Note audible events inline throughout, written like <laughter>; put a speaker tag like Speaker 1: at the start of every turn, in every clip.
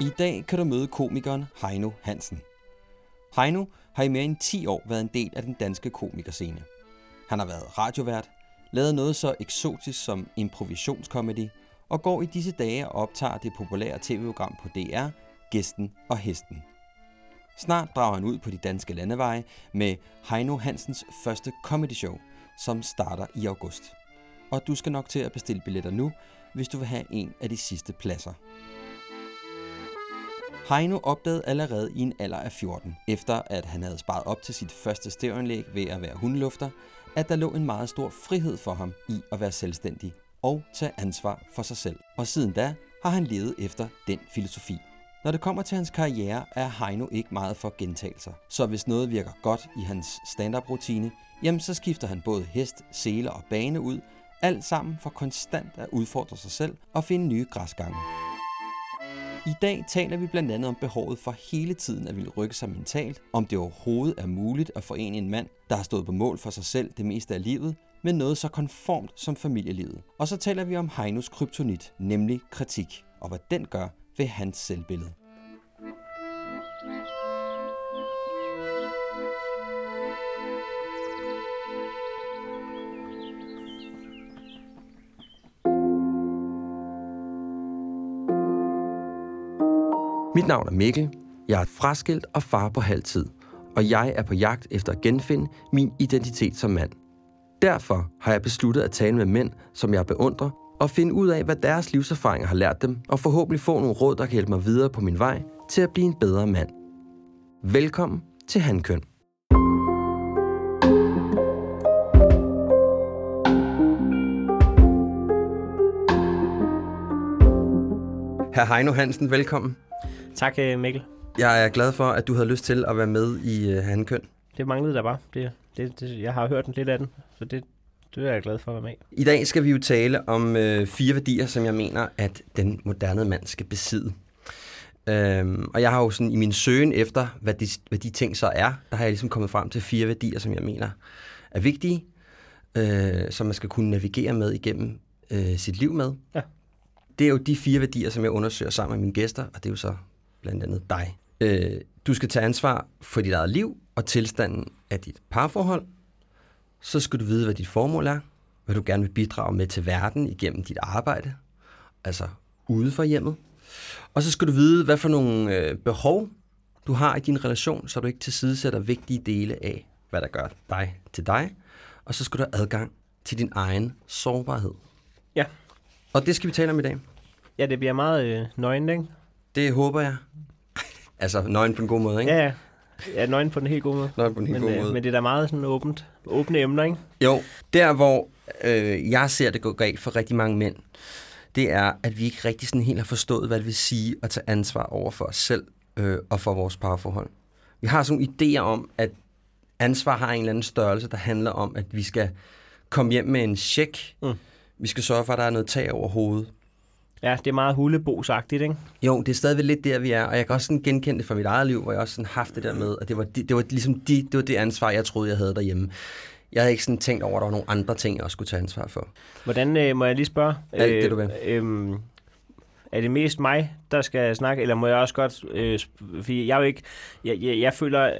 Speaker 1: I dag kan du møde komikeren Heino Hansen. Heino har i mere end 10 år været en del af den danske komikerscene. Han har været radiovært, lavet noget så eksotisk som improvisationskomedy, og går i disse dage og optager det populære tv-program på DR, Gæsten og Hesten. Snart drager han ud på de danske landeveje med Heino Hansens første comedy show, som starter i august. Og du skal nok til at bestille billetter nu, hvis du vil have en af de sidste pladser. Heino opdagede allerede i en alder af 14, efter at han havde sparet op til sit første stævnlæg ved at være hundelufter, at der lå en meget stor frihed for ham i at være selvstændig og tage ansvar for sig selv. Og siden da har han levet efter den filosofi. Når det kommer til hans karriere, er Heino ikke meget for gentagelser. Så hvis noget virker godt i hans stand-up-rutine, jamen så skifter han både hest, sele og bane ud, alt sammen for konstant at udfordre sig selv og finde nye græsgange. I dag taler vi blandt andet om behovet for hele tiden at ville rykke sig mentalt, om det overhovedet er muligt at forene en mand, der har stået på mål for sig selv det meste af livet, med noget så konformt som familielivet. Og så taler vi om Heinos kryptonit, nemlig kritik, og hvad den gør ved hans selvbillede. Mit navn er Mikkel. Jeg er fraskilt og far på halvtid, og jeg er på jagt efter at genfinde min identitet som mand. Derfor har jeg besluttet at tale med mænd, som jeg beundrer, og finde ud af, hvad deres livserfaringer har lært dem, og forhåbentlig få nogle råd, der kan hjælpe mig videre på min vej til at blive en bedre mand. Velkommen til Handkøn. Herr Heino Hansen, velkommen.
Speaker 2: Tak, øh, Mikkel.
Speaker 1: Jeg er glad for, at du havde lyst til at være med i uh, Handkøn.
Speaker 2: Det manglede der bare. Det, det, det, jeg har hørt lidt af den, så det, det er jeg glad for at være med
Speaker 1: i. I dag skal vi jo tale om øh, fire værdier, som jeg mener, at den moderne mand skal besidde. Øhm, og jeg har jo sådan i min søgen efter, hvad de, hvad de ting så er, der har jeg ligesom kommet frem til fire værdier, som jeg mener er vigtige, øh, som man skal kunne navigere med igennem øh, sit liv med.
Speaker 2: Ja.
Speaker 1: Det er jo de fire værdier, som jeg undersøger sammen med mine gæster, og det er jo så blandt andet dig. Øh, du skal tage ansvar for dit eget liv og tilstanden af dit parforhold. Så skal du vide, hvad dit formål er, hvad du gerne vil bidrage med til verden igennem dit arbejde, altså ude for hjemmet. Og så skal du vide, hvad for nogle øh, behov du har i din relation, så du ikke tilsidesætter vigtige dele af, hvad der gør dig til dig. Og så skal du have adgang til din egen sårbarhed.
Speaker 2: Ja.
Speaker 1: Og det skal vi tale om i dag.
Speaker 2: Ja, det bliver meget øh, nøgen, ikke?
Speaker 1: Det håber jeg. altså, nøgen på en god måde, ikke?
Speaker 2: Ja, ja. Ja, nøgen på den helt gode måde.
Speaker 1: Nøgen på den helt
Speaker 2: men,
Speaker 1: gode måde.
Speaker 2: Men det er da meget sådan åbent, åbne emner, ikke?
Speaker 1: Jo, der hvor øh, jeg ser det gå galt for rigtig mange mænd, det er, at vi ikke rigtig sådan helt har forstået, hvad det vil sige at tage ansvar over for os selv øh, og for vores parforhold. Vi har sådan nogle idéer om, at ansvar har en eller anden størrelse, der handler om, at vi skal komme hjem med en check. Mm. Vi skal sørge for, at der er noget tag over hovedet.
Speaker 2: Ja, det er meget hulebosagtigt, ikke?
Speaker 1: Jo, det er stadigvæk lidt der, vi er, og jeg kan også sådan genkende det fra mit eget liv, hvor jeg også sådan haft det der med, at det var, det, det var ligesom de, det, var det ansvar, jeg troede, jeg havde derhjemme. Jeg havde ikke sådan tænkt over, at der var nogle andre ting, jeg også skulle tage ansvar for.
Speaker 2: Hvordan, øh, må jeg lige spørge?
Speaker 1: Alt øh, det, du vil.
Speaker 2: Øh, er det mest mig, der skal snakke, eller må jeg også godt, øh, fordi jeg er jo ikke, jeg, jeg, jeg føler, øh,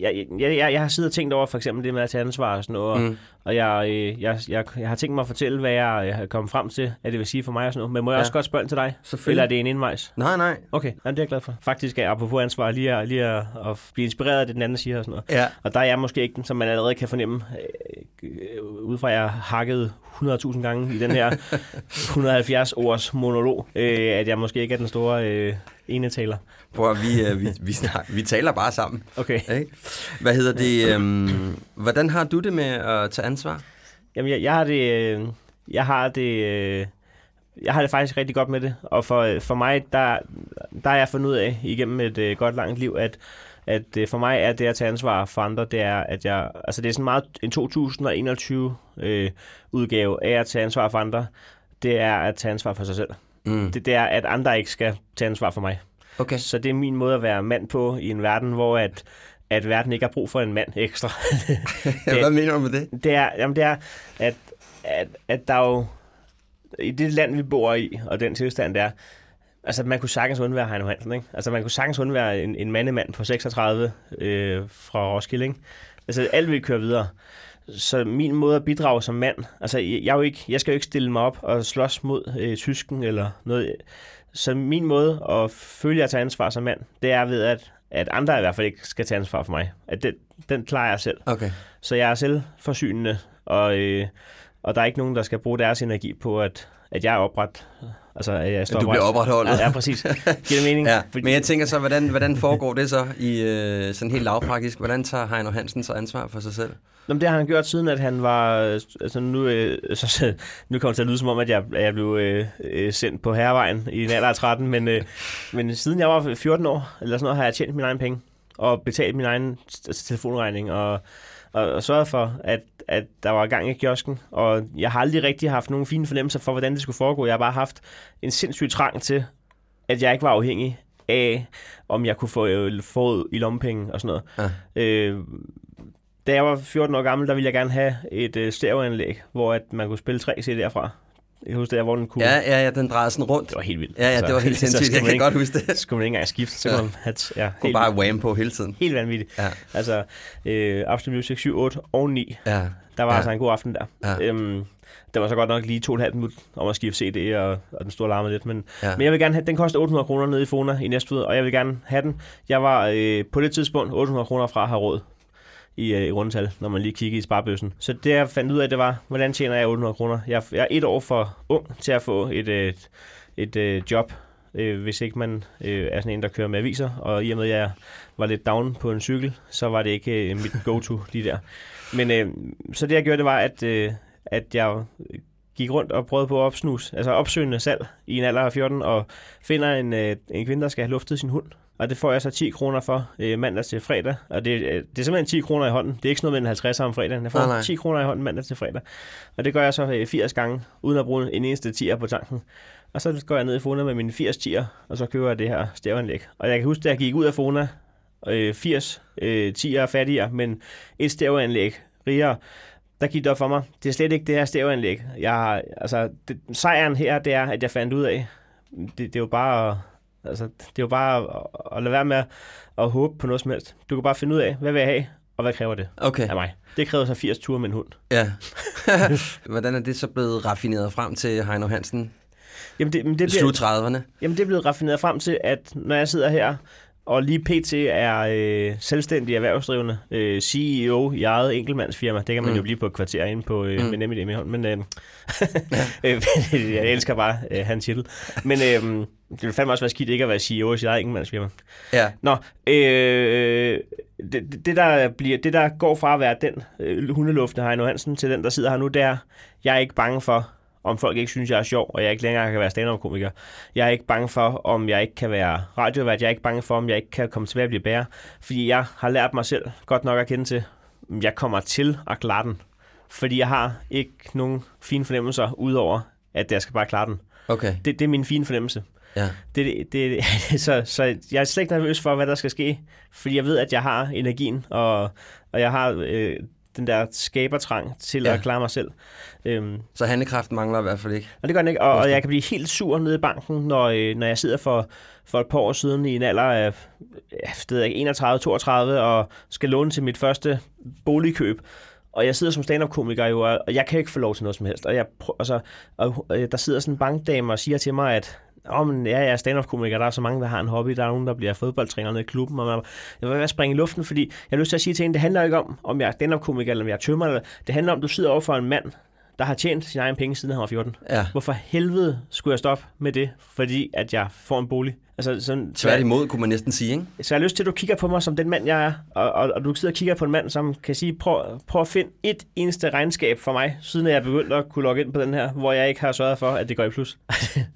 Speaker 2: jeg, jeg, jeg, jeg har siddet og tænkt over for eksempel det med at tage ansvar og sådan noget, mm. og jeg, øh, jeg, jeg, jeg har tænkt mig at fortælle, hvad jeg, jeg har kommet frem til, at det vil sige for mig og sådan noget. Men må jeg ja. også godt spørge til dig? Eller er det en indvejs?
Speaker 1: Nej, nej.
Speaker 2: Okay, Jamen, det er jeg glad for. Faktisk er apropos ansvar lige at, lige at, at blive inspireret af det, den anden siger og sådan noget.
Speaker 1: Ja.
Speaker 2: Og der er jeg måske ikke den, som man allerede kan fornemme, øh, udefra at jeg har hakket 100.000 gange i den her 170 års monolog, øh, at jeg måske ikke er den store øh, ene taler.
Speaker 1: Prøv at vi, øh, vi, vi, snak, vi taler bare sammen.
Speaker 2: Okay.
Speaker 1: Ikke? Hvad hedder det? Øh, hvordan har du det med at tage ansvar?
Speaker 2: Jamen, jeg, jeg har det... Øh, jeg har det... Øh, jeg har det faktisk rigtig godt med det, og for, for mig, der, der er jeg fundet ud af igennem et øh, godt langt liv, at, at øh, for mig er det at tage ansvar for andre, det er, at jeg, altså det er sådan meget en 2021 øh, udgave af at tage ansvar for andre, det er at tage ansvar for sig selv. Mm. Det, det er, at andre ikke skal tage ansvar for mig.
Speaker 1: Okay.
Speaker 2: Så det er min måde at være mand på i en verden, hvor at, at verden ikke har brug for en mand ekstra. <laughs>
Speaker 1: det, Hvad mener du med det?
Speaker 2: Det er, jamen det er at, at, at der jo i det land, vi bor i, og den tilstand der, Altså, man kunne sagtens undvære Heino Hansen, ikke? Altså, man kunne sagtens undvære en, en mandemand på 36 øh, fra Roskilde, ikke? Altså, alt vil køre videre. Så min måde at bidrage som mand, altså, jeg, jeg, er jo ikke, jeg skal jo ikke stille mig op og slås mod øh, tysken eller noget. Så min måde at føle at tage ansvar som mand, det er ved, at, at andre i hvert fald ikke skal tage ansvar for mig. At den, den klarer jeg selv.
Speaker 1: Okay.
Speaker 2: Så jeg er selvforsynende, og, øh, og der er ikke nogen, der skal bruge deres energi på, at, at jeg er opret. Altså, at jeg står
Speaker 1: Du bliver opretholdet.
Speaker 2: Ja, ja, præcis. Giver det mening? <laughs>
Speaker 1: Ja, men jeg tænker så, hvordan, hvordan foregår det så i øh, sådan helt lavpraktisk? Hvordan tager Heino Hansen så ansvar for sig selv?
Speaker 2: Jamen, det har han gjort siden, at han var... Altså nu, øh, <laughs> så, nu kommer det til at lyde som om, at jeg, jeg blev øh, øh, sendt på herrevejen i en alder af 13, men, øh, men siden jeg var 14 år, eller sådan noget, har jeg tjent mine egne penge og betalt min egen telefonregning og, og, og sørget for, at, at der var gang i kiosken. Og jeg har aldrig rigtig haft nogen fine fornemmelser for, hvordan det skulle foregå. Jeg har bare haft en sindssyg trang til, at jeg ikke var afhængig af, om jeg kunne få, øh, få i lommepenge og sådan noget. Ja. Øh, da jeg var 14 år gammel, der ville jeg gerne have et øh, stereoanlæg, hvor at man kunne spille tre CD'er fra. Jeg husker det, hvor den kunne...
Speaker 1: Ja, ja, ja, den drejede sådan rundt.
Speaker 2: Det var helt vildt.
Speaker 1: Ja, ja, det var helt <laughs> sindssygt. Jeg kan
Speaker 2: ikke,
Speaker 1: godt huske det.
Speaker 2: Skulle man ikke engang skifte, så ja. man have... Ja,
Speaker 1: kunne bare wham på hele tiden.
Speaker 2: Helt vanvittigt. Ja. Altså, øh, Absolute Music 7, 8 og 9.
Speaker 1: Ja.
Speaker 2: Der var
Speaker 1: ja.
Speaker 2: altså en god aften der.
Speaker 1: Ja.
Speaker 2: Øhm, det var så godt nok lige to og et halvt minut om at skifte CD, og, og den store larme lidt. Men,
Speaker 1: Ja.
Speaker 2: men jeg vil gerne have, den koster 800 kroner nede i Fona i Næstved, og jeg vil gerne have den. Jeg var øh, på det tidspunkt 800 kroner fra at have råd i, øh, i rundtal, når man lige kigger i sparbøssen. Så det jeg fandt ud af, det var, hvordan tjener jeg 800 kroner? Jeg, jeg er et år for ung til at få et, øh, et, et, et job, øh, hvis ikke man øh, er sådan en, der kører med aviser. Og i og med, at jeg var lidt down på en cykel, så var det ikke øh, mit go-to lige der. Men øh, så det jeg gjorde, det var, at, øh, at jeg gik rundt og prøvede på at opsnus, altså opsøgende salg i en alder af 14, og finder en, øh, en kvinde, der skal have luftet sin hund. Og det får jeg så 10 kroner for øh, mandag til fredag. Og det, øh, det er simpelthen 10 kroner i hånden. Det er ikke sådan noget med en 50 om fredagen. Jeg får
Speaker 1: Nej,
Speaker 2: nej,
Speaker 1: nej.
Speaker 2: nej. 10 kroner i hånden mandag til fredag. Og det gør jeg så øh, 80 gange, uden at bruge en eneste tier på tanken. Og så går jeg ned i Fona med mine 80 tier, og så køber jeg det her stereoanlæg. Og jeg kan huske, da jeg gik ud af Fona, øh, 80 øh, tier fattigere, men et stereoanlæg rigere, der gik det op for mig. Det er slet ikke det her stereoanlæg. Jeg altså, det, sejren her, det er, at jeg fandt ud af, det, det er jo bare altså, det er jo bare at, at lade være med at, at håbe på noget som helst. Du kan bare finde ud af, hvad vil jeg have, og hvad kræver det
Speaker 1: Okay,
Speaker 2: af mig. Det kræver så 80 ture med en hund.
Speaker 1: ja. <laughs> Hvordan er det så blevet raffineret frem til Heino Hansen?
Speaker 2: Jamen det, men det,
Speaker 1: Slut
Speaker 2: bliver,
Speaker 1: 30'erne?
Speaker 2: jamen det er blevet raffineret frem til, at når jeg sidder her, og lige pt. er øh, selvstændig erhvervsdrivende øh, CEO i eget enkeltmandsfirma. Det kan man
Speaker 1: Mm.
Speaker 2: jo blive på et kvarter inde på øh,
Speaker 1: Mm.
Speaker 2: med NemID med hånd. Men øh, <laughs> øh, jeg elsker bare øh, hans titel. Men øh, det vil fandme også være skidt ikke at være CEO i sit eget enkeltmandsfirma.
Speaker 1: Ja.
Speaker 2: Nå, øh, det, det, der bliver, det der går fra at være den øh, hundelufte Heino Hansen til den, der sidder her nu, det er, jeg er ikke bange for, om folk ikke synes, jeg er sjov, og jeg ikke længere kan være stand-up-komiker. Jeg er ikke bange for, om jeg ikke kan være radiovært. Jeg er ikke bange for, om jeg ikke kan komme tilbage og blive bærer. Fordi jeg har lært mig selv godt nok at kende til, jeg kommer til at klare den. Fordi jeg har ikke nogen fine fornemmelser, udover at jeg skal bare klare den.
Speaker 1: Okay,
Speaker 2: Det, det er min fine fornemmelse.
Speaker 1: ja.
Speaker 2: Det, det, <laughs> så, så jeg er slet ikke nervøs for, hvad der skal ske, fordi jeg ved, at jeg har energien, og, og jeg har øh, den der skabertrang til
Speaker 1: Ja.
Speaker 2: at klare mig selv. Øhm,
Speaker 1: Så handekraften mangler i hvert fald ikke.
Speaker 2: og det gør den ikke, og, og jeg kan blive helt sur nede i banken, når, øh, når jeg sidder for, for et par år siden i en alder af ikke, 31-32 og skal låne til mit første boligkøb. Og jeg sidder som stand-up-komiker jo, og jeg kan ikke få lov til noget som helst. Og, jeg prø- og, så, og øh, der sidder sådan en bankdame og siger til mig, at Åh, men ja, jeg er stand-up-komiker, der er så mange, der har en hobby, der er nogen, der bliver fodboldtræner nede i klubben, og man, jeg vil være springe i luften, fordi jeg har lyst til at sige til hende, det handler ikke om, om jeg er stand-up-komiker, eller om jeg er tømmer, eller, det handler om, du sidder over for en mand, der har tjent sine egne penge, siden han var 14.
Speaker 1: Ja.
Speaker 2: Hvorfor helvede skulle jeg stoppe med det, fordi at jeg får en bolig? Altså, sådan,
Speaker 1: Tværtimod, kunne man næsten sige, ikke?
Speaker 2: så jeg har lyst til, at du kigger på mig som den mand, jeg er, og, og, og du sidder og kigger på en mand, som kan sige, prøv, prøv at finde et eneste regnskab for mig, siden jeg er begyndt at kunne logge ind på den her, hvor jeg ikke har sørget for, at det går i plus.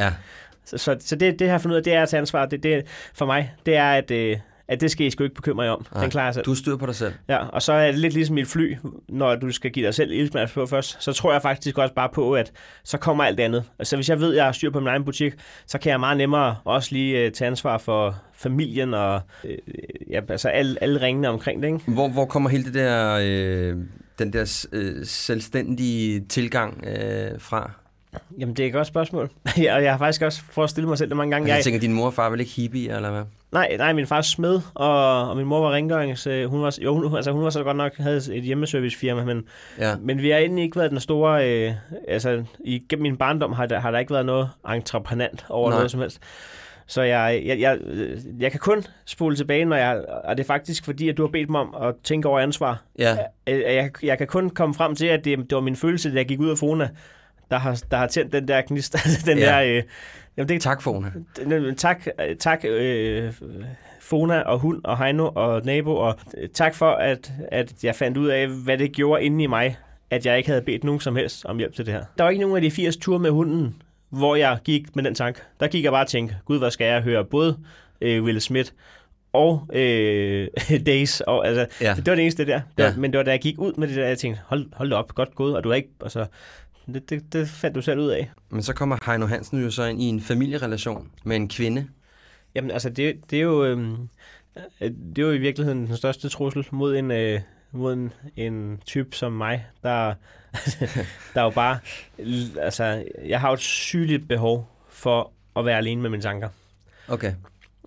Speaker 1: Ja. <laughs>
Speaker 2: så så, så det, det jeg har fundet ud af, det er at tage ansvar. Det, det, for mig, det er, at, øh, at det skal I sgu ikke bekymre jer om.
Speaker 1: Nej,
Speaker 2: Den klarer selv.
Speaker 1: Du styrer på dig selv.
Speaker 2: Ja, og så er det lidt ligesom et fly, når du skal give dig selv ildsmærks på først, så tror jeg faktisk også bare på, at så kommer alt andet. Altså hvis jeg ved, at jeg har styr på min egen butik, så kan jeg meget nemmere også lige uh, tage ansvar for familien og uh, ja, altså alle, alle ringene omkring det, ikke?
Speaker 1: Hvor, hvor kommer hele det der, øh, den der øh, selvstændige tilgang øh, fra?
Speaker 2: Jamen, det er et godt spørgsmål. <laughs> og jeg har faktisk også prøvet at stille mig selv det mange gange.
Speaker 1: Altså, jeg tænker, din mor og far var ikke hippie, eller hvad?
Speaker 2: Nej, nej, min far smed, og, og min mor var rengørings. Øh, hun var, jo, hun, altså, hun var så godt nok havde et hjemmeservicefirma, men,
Speaker 1: Ja.
Speaker 2: men vi har egentlig ikke været den store... Øh, altså, igennem min barndom har der, har der ikke været noget entreprenant over
Speaker 1: Nej.
Speaker 2: Noget som helst. Så jeg, jeg, jeg, øh, jeg kan kun spole tilbage, når jeg... Og det er faktisk fordi, at du har bedt mig om at tænke over ansvar.
Speaker 1: Ja,
Speaker 2: Øh, Jeg, jeg kan kun komme frem til, at det, det var min følelse, da jeg gik ud af Fona, der har, der har tændt den der gnist. <laughs> den
Speaker 1: Ja.
Speaker 2: der... Øh, jamen, det,
Speaker 1: tak Fona.
Speaker 2: Øh, Tak, tak øh, Fona og hund og Heino og nabo, og øh, tak for, at, at jeg fandt ud af, hvad det gjorde inde i mig, at jeg ikke havde bedt nogen som helst om hjælp til det her. Der var ikke nogen af de 80 ture med hunden, hvor jeg gik med den tanke. Der gik jeg bare og tænkte, gud, hvad skal jeg høre? Både øh, Will Smith og øh, <laughs> Days. Og, altså,
Speaker 1: Ja.
Speaker 2: Det var det eneste der. Det var,
Speaker 1: Ja.
Speaker 2: Men det var da jeg gik ud med det der, jeg tænkte, hold, hold op, godt gået, og du er ikke... Altså, det, det, det fandt du selv ud af.
Speaker 1: Men så kommer Heino Hansen jo så ind i en familierelation med en kvinde.
Speaker 2: Jamen, altså, det, det er jo... Øh, det er jo i virkeligheden den største trussel mod en, øh, mod en, en type som mig, der, <laughs> der er jo bare... Altså, jeg har jo et sygeligt behov for at være alene med mine tanker,
Speaker 1: Okay.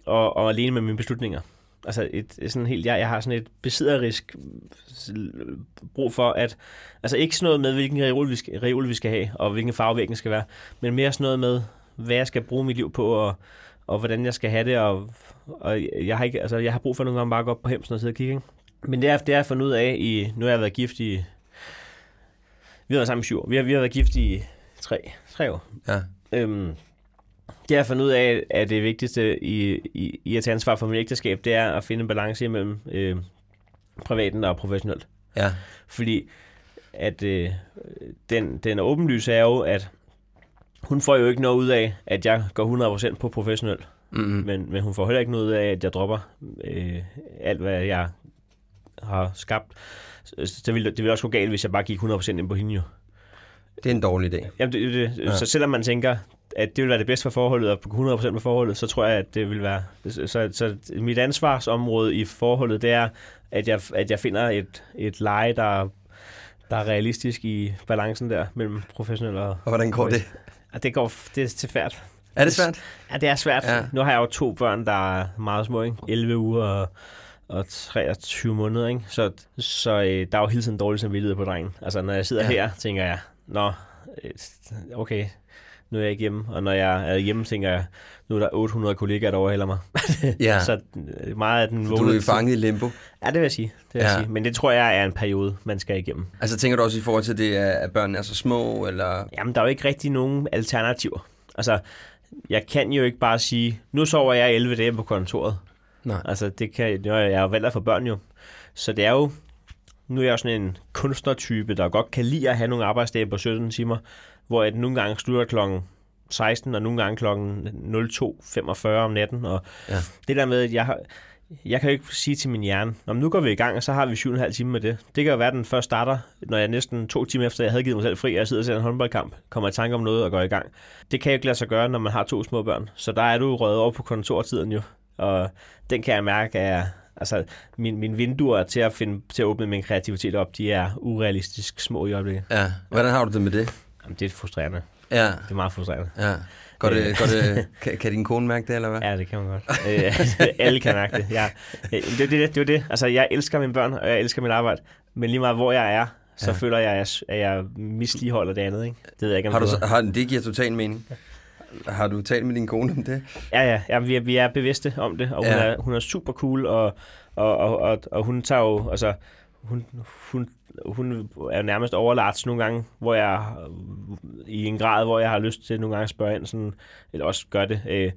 Speaker 2: og, og alene med mine beslutninger. Altså, et, sådan helt, jeg, jeg har sådan et besidderisk brug for, at... Altså, ikke sådan noget med, hvilken reol vi skal, reol vi skal have, og hvilken farve væggen skal være, men mere sådan noget med, hvad jeg skal bruge mit liv på, og, og hvordan jeg skal have det, og, og jeg har ikke, altså jeg har brug for nogle gange bare at gå op på hemsen og sidde og kigge, ikke? Men det er, det har jeg fundet ud af i, nu har jeg været gift i, vi har været sammen i syv år, vi har, vi har været gift i tre, tre år.
Speaker 1: Ja.
Speaker 2: Øhm, det har jeg fundet ud af, at det vigtigste i, i, i at tage ansvar for mit ægteskab, det er at finde en balance imellem øh, privaten og professionelt.
Speaker 1: Ja.
Speaker 2: Fordi at øh, den, den åbenlyse er jo, at hun får jo ikke noget ud af, at jeg går 100% på professionel.
Speaker 1: Mm-hmm.
Speaker 2: Men, men hun får heller ikke noget ud af, at jeg dropper øh, alt, hvad jeg har skabt. Så det ville, det ville også gå galt, hvis jeg bare gik 100% ind på hende jo.
Speaker 1: Det er en dårlig idé.
Speaker 2: Jamen, det, det,
Speaker 1: Ja.
Speaker 2: Så selvom man tænker, at det vil være det bedste for forholdet, og på 100% med forholdet, så tror jeg, at det vil være... Så, så mit ansvarsområde i forholdet, det er, at jeg, at jeg finder et, et leje, der, der er realistisk i balancen der mellem professionel og...
Speaker 1: Og hvordan går det?
Speaker 2: Ja, det går det er til svært.
Speaker 1: Er det svært?
Speaker 2: Ja, det er svært.
Speaker 1: Ja.
Speaker 2: Nu har jeg jo to børn, der er meget små, ikke? 11 uger og, og 23 måneder, ikke? Så, så øh, der er jo hele tiden dårlig samvittighed på drengen. Altså, når jeg sidder
Speaker 1: ja.
Speaker 2: her, tænker jeg, nå, øh, okay, nu er jeg ikke hjemme. Og når jeg er hjemme, tænker jeg, nu er der 800 kollegaer, der overhælder mig. <laughs>
Speaker 1: Ja.
Speaker 2: så øh, meget af den
Speaker 1: Så du er fanget i limbo.
Speaker 2: Ja, det vil jeg sige. Det vil
Speaker 1: Ja.
Speaker 2: jeg sige. Men det tror jeg er en periode, man skal igennem.
Speaker 1: Altså tænker du også i forhold til det, at børnene er så små, eller...
Speaker 2: Jamen, der er jo ikke rigtig nogen alternativer. Altså, jeg kan jo ikke bare sige, nu sover jeg 11 dage på kontoret.
Speaker 1: Nej.
Speaker 2: Altså, det kan, jeg er jo valgt få børn jo. Så det er jo, nu er jeg sådan en kunstnertype, der godt kan lide at have nogle arbejdsdage på 17 timer, hvor jeg nogle gange slutter klokken 16, og nogle gange klokken 02.45 om natten. Og
Speaker 1: Ja.
Speaker 2: det der med, at jeg jeg kan jo ikke sige til min hjerne, men nu går vi i gang, og så har vi 7,5 timer med det. Det kan jo være, at den først starter, når jeg næsten to timer efter, jeg havde givet mig selv fri, og jeg sidder og ser en håndboldkamp, kommer i tanke om noget og går i gang. Det kan jo ikke lade sig gøre, når man har to små børn. Så der er du røget over på kontortiden jo. Og den kan jeg mærke er, altså min, mine vinduer til at, finde, til at åbne min kreativitet op, de er urealistisk små i øjeblikket.
Speaker 1: Ja. Hvordan har du det med det?
Speaker 2: Jamen, det er frustrerende.
Speaker 1: Ja.
Speaker 2: Det er meget frustrerende.
Speaker 1: Ja. Går det, går det, <laughs> kan, kan din kone mærke det, eller hvad?
Speaker 2: Ja, det kan man godt. Øh, <laughs> Alle kan mærke det. Jeg, det, er det, det, det er det. Altså, jeg elsker mine børn, og jeg elsker mit arbejde. Men lige meget hvor jeg er, så
Speaker 1: Ja.
Speaker 2: ja. føler jeg, at jeg, at jeg misligeholder det andet. Ikke? Det ved jeg ikke, om
Speaker 1: Har du,
Speaker 2: det
Speaker 1: så- har, det giver total mening. Har du talt med din kone om det?
Speaker 2: Ja, ja, ja vi, er, vi er bevidste om det, og hun,
Speaker 1: Ja.
Speaker 2: ja. er, hun er super cool, og, og, og, og, og hun tager jo, altså, hun, hun, hun er nærmest overlagt nogle gange, hvor jeg, i en grad, hvor jeg har lyst til nogle gange at spørge ind, sådan, eller også gør det. Øh,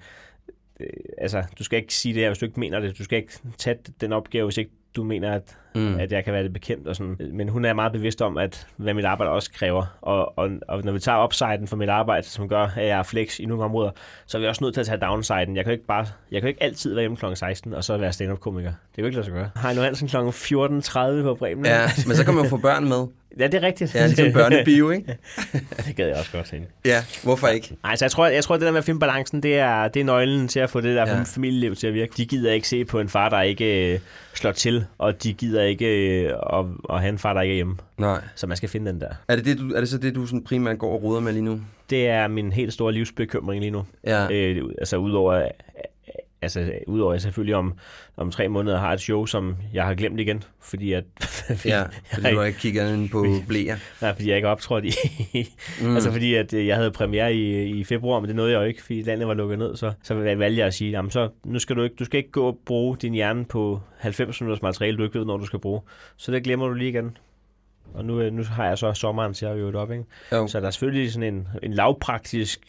Speaker 2: øh, altså, du skal ikke sige det her, hvis du ikke mener det. Du skal ikke tage den opgave, hvis ikke du mener, at,
Speaker 1: Mm.
Speaker 2: at jeg kan være det bekendt. Og sådan. Men hun er meget bevidst om, at hvad mit arbejde også kræver. Og, og, og når vi tager upsiden for mit arbejde, som gør, at jeg er flex i nogle områder, så er vi også nødt til at tage downsiden. Jeg kan jo ikke, bare, jeg kan jo ikke altid være hjemme kl. 16, og så være stand-up-komiker. Det kan jo ikke lade sig gøre. Heino Hansen kl. 14.30 på Bremen.
Speaker 1: Ja, men så kan man jo få børn med.
Speaker 2: Ja, det er rigtigt.
Speaker 1: Ja, det er en børnebio, ikke? <laughs>
Speaker 2: det gad jeg også godt se.
Speaker 1: Ja, hvorfor ikke?
Speaker 2: Nej, så jeg tror, jeg tror, at det der med at finde balancen, det er, det er nøglen til at få det der
Speaker 1: ja.
Speaker 2: familieliv til at virke. De gider ikke se på en far, der ikke øh, slår til, og de gider ikke øh, at, at have en far, der ikke er hjemme.
Speaker 1: Nej.
Speaker 2: Så man skal finde den der.
Speaker 1: Er det, det, du, er det så det, du sådan primært går og ruder med lige nu?
Speaker 2: Det er min helt store livsbekymring lige nu.
Speaker 1: Ja.
Speaker 2: Øh, altså udover, altså udover at jeg selvfølgelig om, om tre måneder har et show, som jeg har glemt igen, fordi at, <laughs>
Speaker 1: Ja, fordi du har ikke kigget ind på <laughs> blæer.
Speaker 2: Nej, fordi jeg ikke optrådt i. mm. <laughs> Altså fordi at øh, jeg havde premiere i, i februar, men det nåede jeg jo ikke, fordi landet var lukket ned. Så, så valgte jeg at sige, jamen så nu skal du ikke, du skal ikke gå og bruge din hjerne på 90 minutters materiale, du ikke ved, når du skal bruge. Så det glemmer du lige igen. Og nu, øh, nu har jeg så sommeren til at øve det op, ikke?
Speaker 1: Jo.
Speaker 2: Så der er selvfølgelig sådan en, en lavpraktisk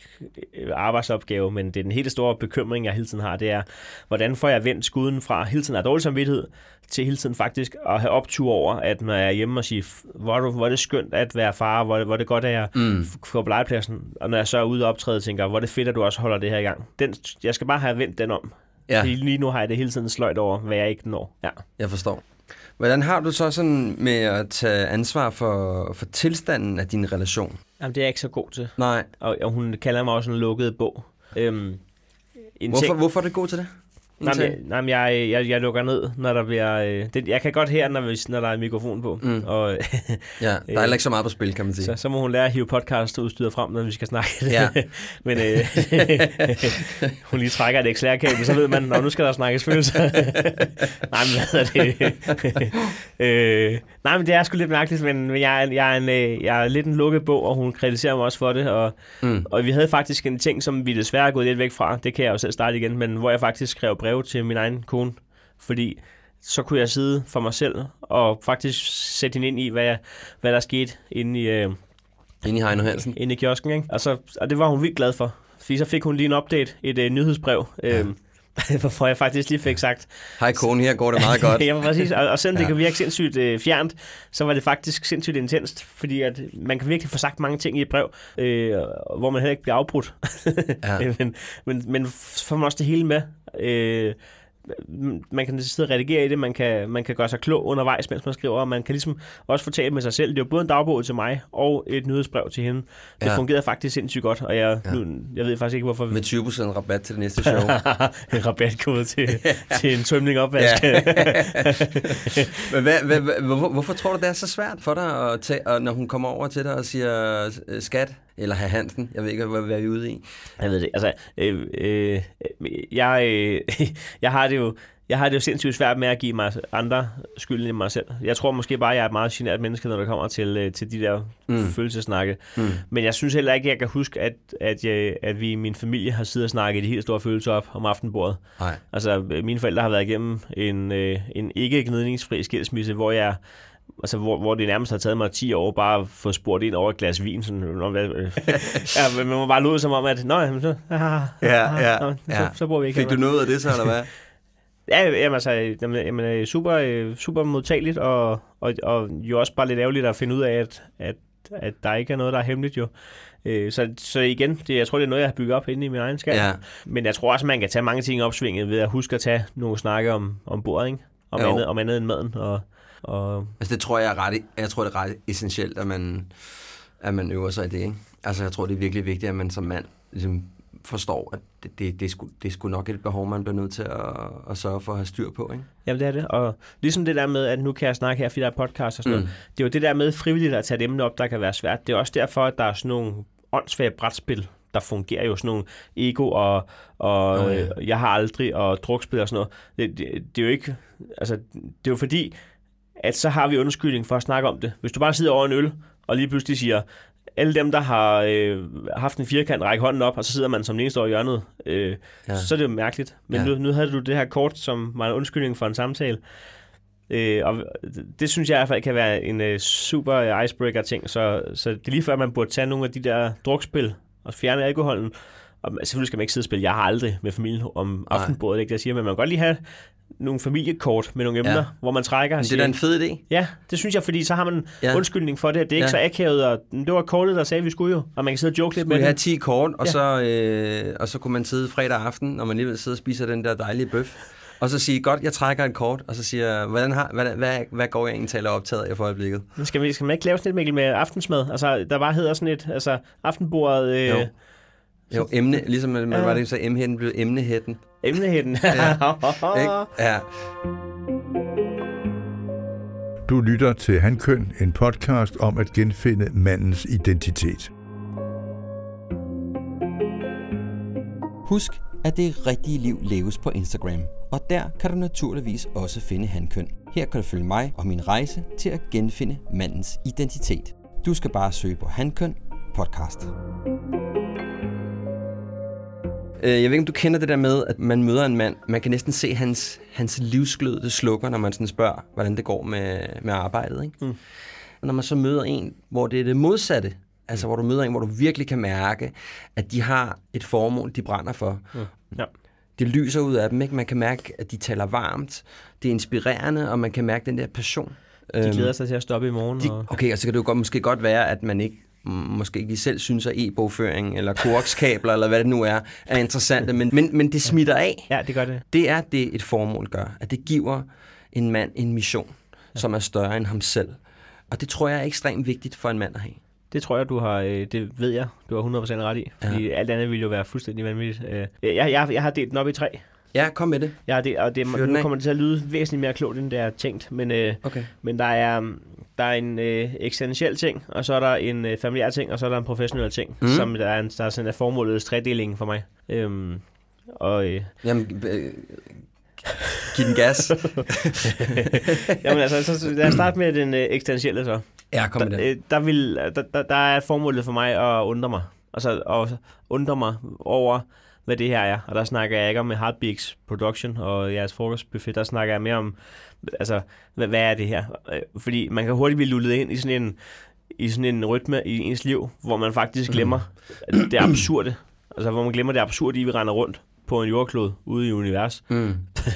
Speaker 2: øh, arbejdsopgave, men det er den helt store bekymring, jeg hele tiden har, det er, hvordan får jeg vendt skuden fra hele tiden at have dårlig samvittighed, til hele tiden faktisk at have optur over, at når jeg er hjemme og siger, hvor hvor er det skønt at være far, hvor, hvor er det godt, at jeg
Speaker 1: Mm.
Speaker 2: f- går på legepladsen, og når jeg så er ude og optræde, tænker, hvor er det fedt, at du også holder det her i gang. Den, jeg skal bare have vendt den om.
Speaker 1: Ja,
Speaker 2: lige nu har jeg det hele tiden sløjt over, hvad jeg ikke når. Ja.
Speaker 1: jeg forstår. Hvordan har du så sådan med at tage ansvar for, for tilstanden af din relation?
Speaker 2: Jamen, det er jeg ikke så god til.
Speaker 1: Nej.
Speaker 2: Og, og hun kalder mig også en lukket bog. Øhm, en
Speaker 1: Hvorfor,
Speaker 2: ting-
Speaker 1: hvorfor er du god til det?
Speaker 2: Nej, men, jeg, nej, men jeg, jeg, jeg lukker ned, når der bliver... Øh, det, jeg kan godt høre, når, hvis, når der er mikrofon på.
Speaker 1: Mm.
Speaker 2: Og <laughs>
Speaker 1: ja, der er heller ikke så meget på spil, kan man sige.
Speaker 2: så, så må hun lære at hive podcastudstyret frem, når vi skal snakke.
Speaker 1: Ja. <laughs>
Speaker 2: men øh, <laughs> hun lige trækker et XLR-kabel, så ved man, når nu skal der snakkes følelser. nej, men hvad er det? øh, nej, men det er sgu lidt mærkeligt, men jeg, er- jeg, er en, øh, jeg er lidt en lukket bog, og hun kritiserer mig også for det. Og,
Speaker 1: Mm.
Speaker 2: og vi havde faktisk en ting, som vi desværre er gået lidt væk fra. Det kan jeg jo selv starte igen, men hvor jeg faktisk skrev breve til min egen kone. Fordi så kunne jeg sidde for mig selv og faktisk sætte hende ind i, hvad, jeg, hvad der skete inde i, øh,
Speaker 1: Inde i Heino Hansen.
Speaker 2: inde i kiosken. Ikke? Og, så, og det var hun vildt glad for. Fordi så fik hun lige en update, et øh, nyhedsbrev,
Speaker 1: Ja. <laughs>
Speaker 2: øh, hvor jeg faktisk lige fik sagt,
Speaker 1: Hej kone, her går det meget godt. <laughs>
Speaker 2: ja, præcis. Og, og selvom. Ja. det kan virke sindssygt øh, fjernt, så var det faktisk sindssygt intenst, fordi at man kan virkelig få sagt mange ting i et brev, øh, hvor man heller ikke bliver afbrudt. <laughs>
Speaker 1: Ja.
Speaker 2: men, men, men får man også det hele med. Øh, man kan sidde og redigere i det, man kan, man kan gøre sig klog undervejs, mens man skriver, og man kan ligesom også fortælle med sig selv. Det jo både en dagbog til mig og et nyhedsbrev til hende. Det
Speaker 1: Ja.
Speaker 2: fungerede faktisk sindssygt godt, og jeg,
Speaker 1: Ja.
Speaker 2: nu, jeg ved faktisk ikke, hvorfor
Speaker 1: Med 20% rabat til det næste show. <laughs>
Speaker 2: en rabatkode til, <laughs> til en tømning opvask. <laughs>
Speaker 1: Men hvad, hvad, hvad, hvorfor, hvorfor tror du, det er så svært for dig, at tage, og når hun kommer over til dig og siger skat, eller herr Hansen, jeg ved ikke, hvad, hvad vi er ude i.
Speaker 2: Jeg ved det. Altså, øh, øh, jeg, øh, <laughs> jeg har det jo... Jeg har det jo sindssygt svært med at give mig andre skylden end mig selv. Jeg tror måske bare, at jeg er et meget genert menneske, når det kommer til, øh, til de der
Speaker 1: Mm.
Speaker 2: følelsesnakke.
Speaker 1: Mm.
Speaker 2: Men jeg synes heller ikke, at jeg kan huske, at, at, jeg, at vi i min familie har siddet og snakket de helt store følelser op om aftenbordet.
Speaker 1: Nej.
Speaker 2: Altså, øh, mine forældre har været igennem en, øh, en ikke-gnidningsfri skilsmisse, hvor jeg Altså, hvor, hvor det nærmest har taget mig 10 år bare at få spurgt ind over et glas vin. Sådan, nå, hvad, øh. <laughs> ja, men man må bare lyde som om, at nå, jamen, så,
Speaker 1: Ja, ja,
Speaker 2: nå,
Speaker 1: ja.
Speaker 2: Så, så bor vi ikke
Speaker 1: Fik du noget af det så, eller hvad? <laughs>
Speaker 2: Ja, jamen, altså, jamen, jamen, øh, super, øh, super modtageligt, og, og, og jo også bare lidt ærgerligt at finde ud af, at, at, at der ikke er noget, der er hemmeligt jo. Øh, Så, så igen, det, jeg tror, det er noget, jeg har bygget op inde i min egen skal.
Speaker 1: Ja.
Speaker 2: Men jeg tror også, man kan tage mange ting opsvinget ved at huske at tage nogle snakke om, om bordet, ikke? Om,
Speaker 1: Jo.
Speaker 2: andet, om andet end maden. Og, og,
Speaker 1: Altså, det tror jeg er ret, jeg tror, det er ret essentielt, at man, at man øver sig i det, ikke? Altså, jeg tror, det er virkelig vigtigt, at man som mand ligesom forstår, at det, det, det, er sgu, det er sgu nok et behov, man bliver nødt til at, at sørge for at have styr på, ikke?
Speaker 2: jamen, det er det. Og ligesom det der med, at nu kan jeg snakke her, fordi der er podcast og sådan mm. noget. Det er jo det der med frivilligt at tage et emne op, der kan være svært. Det er også derfor, at der er sådan nogle åndssvage brætspil, der fungerer jo sådan nogle ego og, og oh,
Speaker 1: ja.
Speaker 2: ja. jeg har aldrig og drukspil og sådan noget. Det, det, det er jo ikke, altså det er jo fordi, at så har vi undskyldning for at snakke om det. Hvis du bare sidder over en øl, og lige pludselig siger, alle dem, der har øh, haft en firkant, række hånden op, og så sidder man som den eneste over i hjørnet, øh,
Speaker 1: Ja.
Speaker 2: så er det jo mærkeligt. Men
Speaker 1: Ja.
Speaker 2: nu, nu havde du det her kort, som var en undskyldning for en samtale. Øh, og det synes jeg i hvert fald kan være en øh, super icebreaker ting. Så, så det er lige før, man burde tage nogle af de der drukspil og fjerne alkoholen. Og selvfølgelig skal man ikke sidde og spille. Jeg har aldrig med familien om aftenbordet, det ikke jeg siger, men man kan godt lige have nogle familiekort med nogle emner,
Speaker 1: Ja.
Speaker 2: hvor man trækker og
Speaker 1: Men det er
Speaker 2: siger,
Speaker 1: da en fed idé.
Speaker 2: Ja, det synes jeg, fordi så har man
Speaker 1: Ja.
Speaker 2: ja. undskyldning for det. Det er ikke
Speaker 1: Ja.
Speaker 2: så akavet, og det var kortet, der sagde, at vi skulle jo. Og man kan sidde og joke lidt med
Speaker 1: have
Speaker 2: det.
Speaker 1: 10 kort, og,
Speaker 2: Ja.
Speaker 1: så, øh, og så kunne man sidde fredag aften, når man alligevel sidder og spiser den der dejlige bøf. og så sige, godt, jeg trækker et kort, og så siger, hvordan har, hvad, hvad, hvad går jeg egentlig taler optaget af for øjeblikket?
Speaker 2: Skal, vi, skal man ikke lave sådan et, Mikkel, med aftensmad? Altså, der bare hedder sådan et, altså, aftenbordet... Øh,
Speaker 1: Jo. Jo, emne, ligesom man, man
Speaker 2: Ja.
Speaker 1: var det, så emnehætten blev emnehætten.
Speaker 2: Emnehætten. <laughs>
Speaker 1: Ikke? Ja.
Speaker 3: Du lytter til Hankøn, en podcast om at genfinde mandens identitet.
Speaker 1: Husk, at det rigtige liv leves på Instagram, og der kan du naturligvis også finde hankøn. Her kan du følge mig og min rejse til at genfinde mandens identitet. Du skal bare søge på hankøn podcast. Øh, Jeg ved ikke, om du kender det der med, at man møder en mand, man kan næsten se hans, hans livsglød, det slukker, når man sådan spørger, hvordan det går med, med arbejdet. Ikke?
Speaker 2: Mm.
Speaker 1: Og når man så møder en, hvor det er det modsatte, altså hvor du møder en, hvor du virkelig kan mærke, at de har et formål, de brænder for.
Speaker 2: Mm. Ja.
Speaker 1: Det lyser ud af dem, ikke? Man kan mærke, at de taler varmt, det er inspirerende, og man kan mærke den der passion.
Speaker 2: De glæder sig til at stoppe i morgen.
Speaker 1: De,
Speaker 2: og...
Speaker 1: okay, og så kan det jo godt, måske godt være, at man ikke måske ikke selv synes, at e-bogføring eller koaxkabler, eller hvad det nu er, er interessante, men, men, men det smitter af.
Speaker 2: Ja, det gør det.
Speaker 1: Det er det, et formål gør. At det giver en mand en mission, ja. som er større end ham selv. Og det tror jeg er ekstremt vigtigt for en mand at have.
Speaker 2: Det tror jeg, du har, øh, det ved jeg, du har 100% ret i. Fordi ja. alt andet ville jo være fuldstændig vanvittigt. Øh, Jeg, jeg, jeg har delt den op i tre.
Speaker 1: Ja, kom med det.
Speaker 2: Jeg har delt, og det,
Speaker 1: Fyr
Speaker 2: nu kommer det til at lyde væsentligt mere klogt, end det er tænkt. Men, øh,
Speaker 1: Okay.
Speaker 2: men der er, der er en øh, eksistentiel ting, og så er der en øh, familiær ting, og så er der en professionel ting,
Speaker 1: Mm.
Speaker 2: som der er, en, der er sådan en formålets tredeling for mig. Øhm, og øh,
Speaker 1: Jamen, øh, giv den gas. <laughs>
Speaker 2: jamen altså, så, så lad os starte med den øh, eksistentielle så.
Speaker 1: ja, kom med
Speaker 2: der,
Speaker 1: det.
Speaker 2: øh, der, vil, der, der, der er formålet for mig at undre mig. Altså at undre mig over, hvad det her er. Og der snakker jeg ikke om Heartbeats Production og jeres frokostbuffet. Der snakker jeg mere om, altså, hvad, hvad er det her? Øh, Fordi man kan hurtigt blive lullet ind i sådan en, i sådan en rytme i ens liv, hvor man faktisk glemmer mm. det absurde. Altså, hvor man glemmer det absurde i, at vi render rundt på en jordklode ude i univers.
Speaker 1: Mm.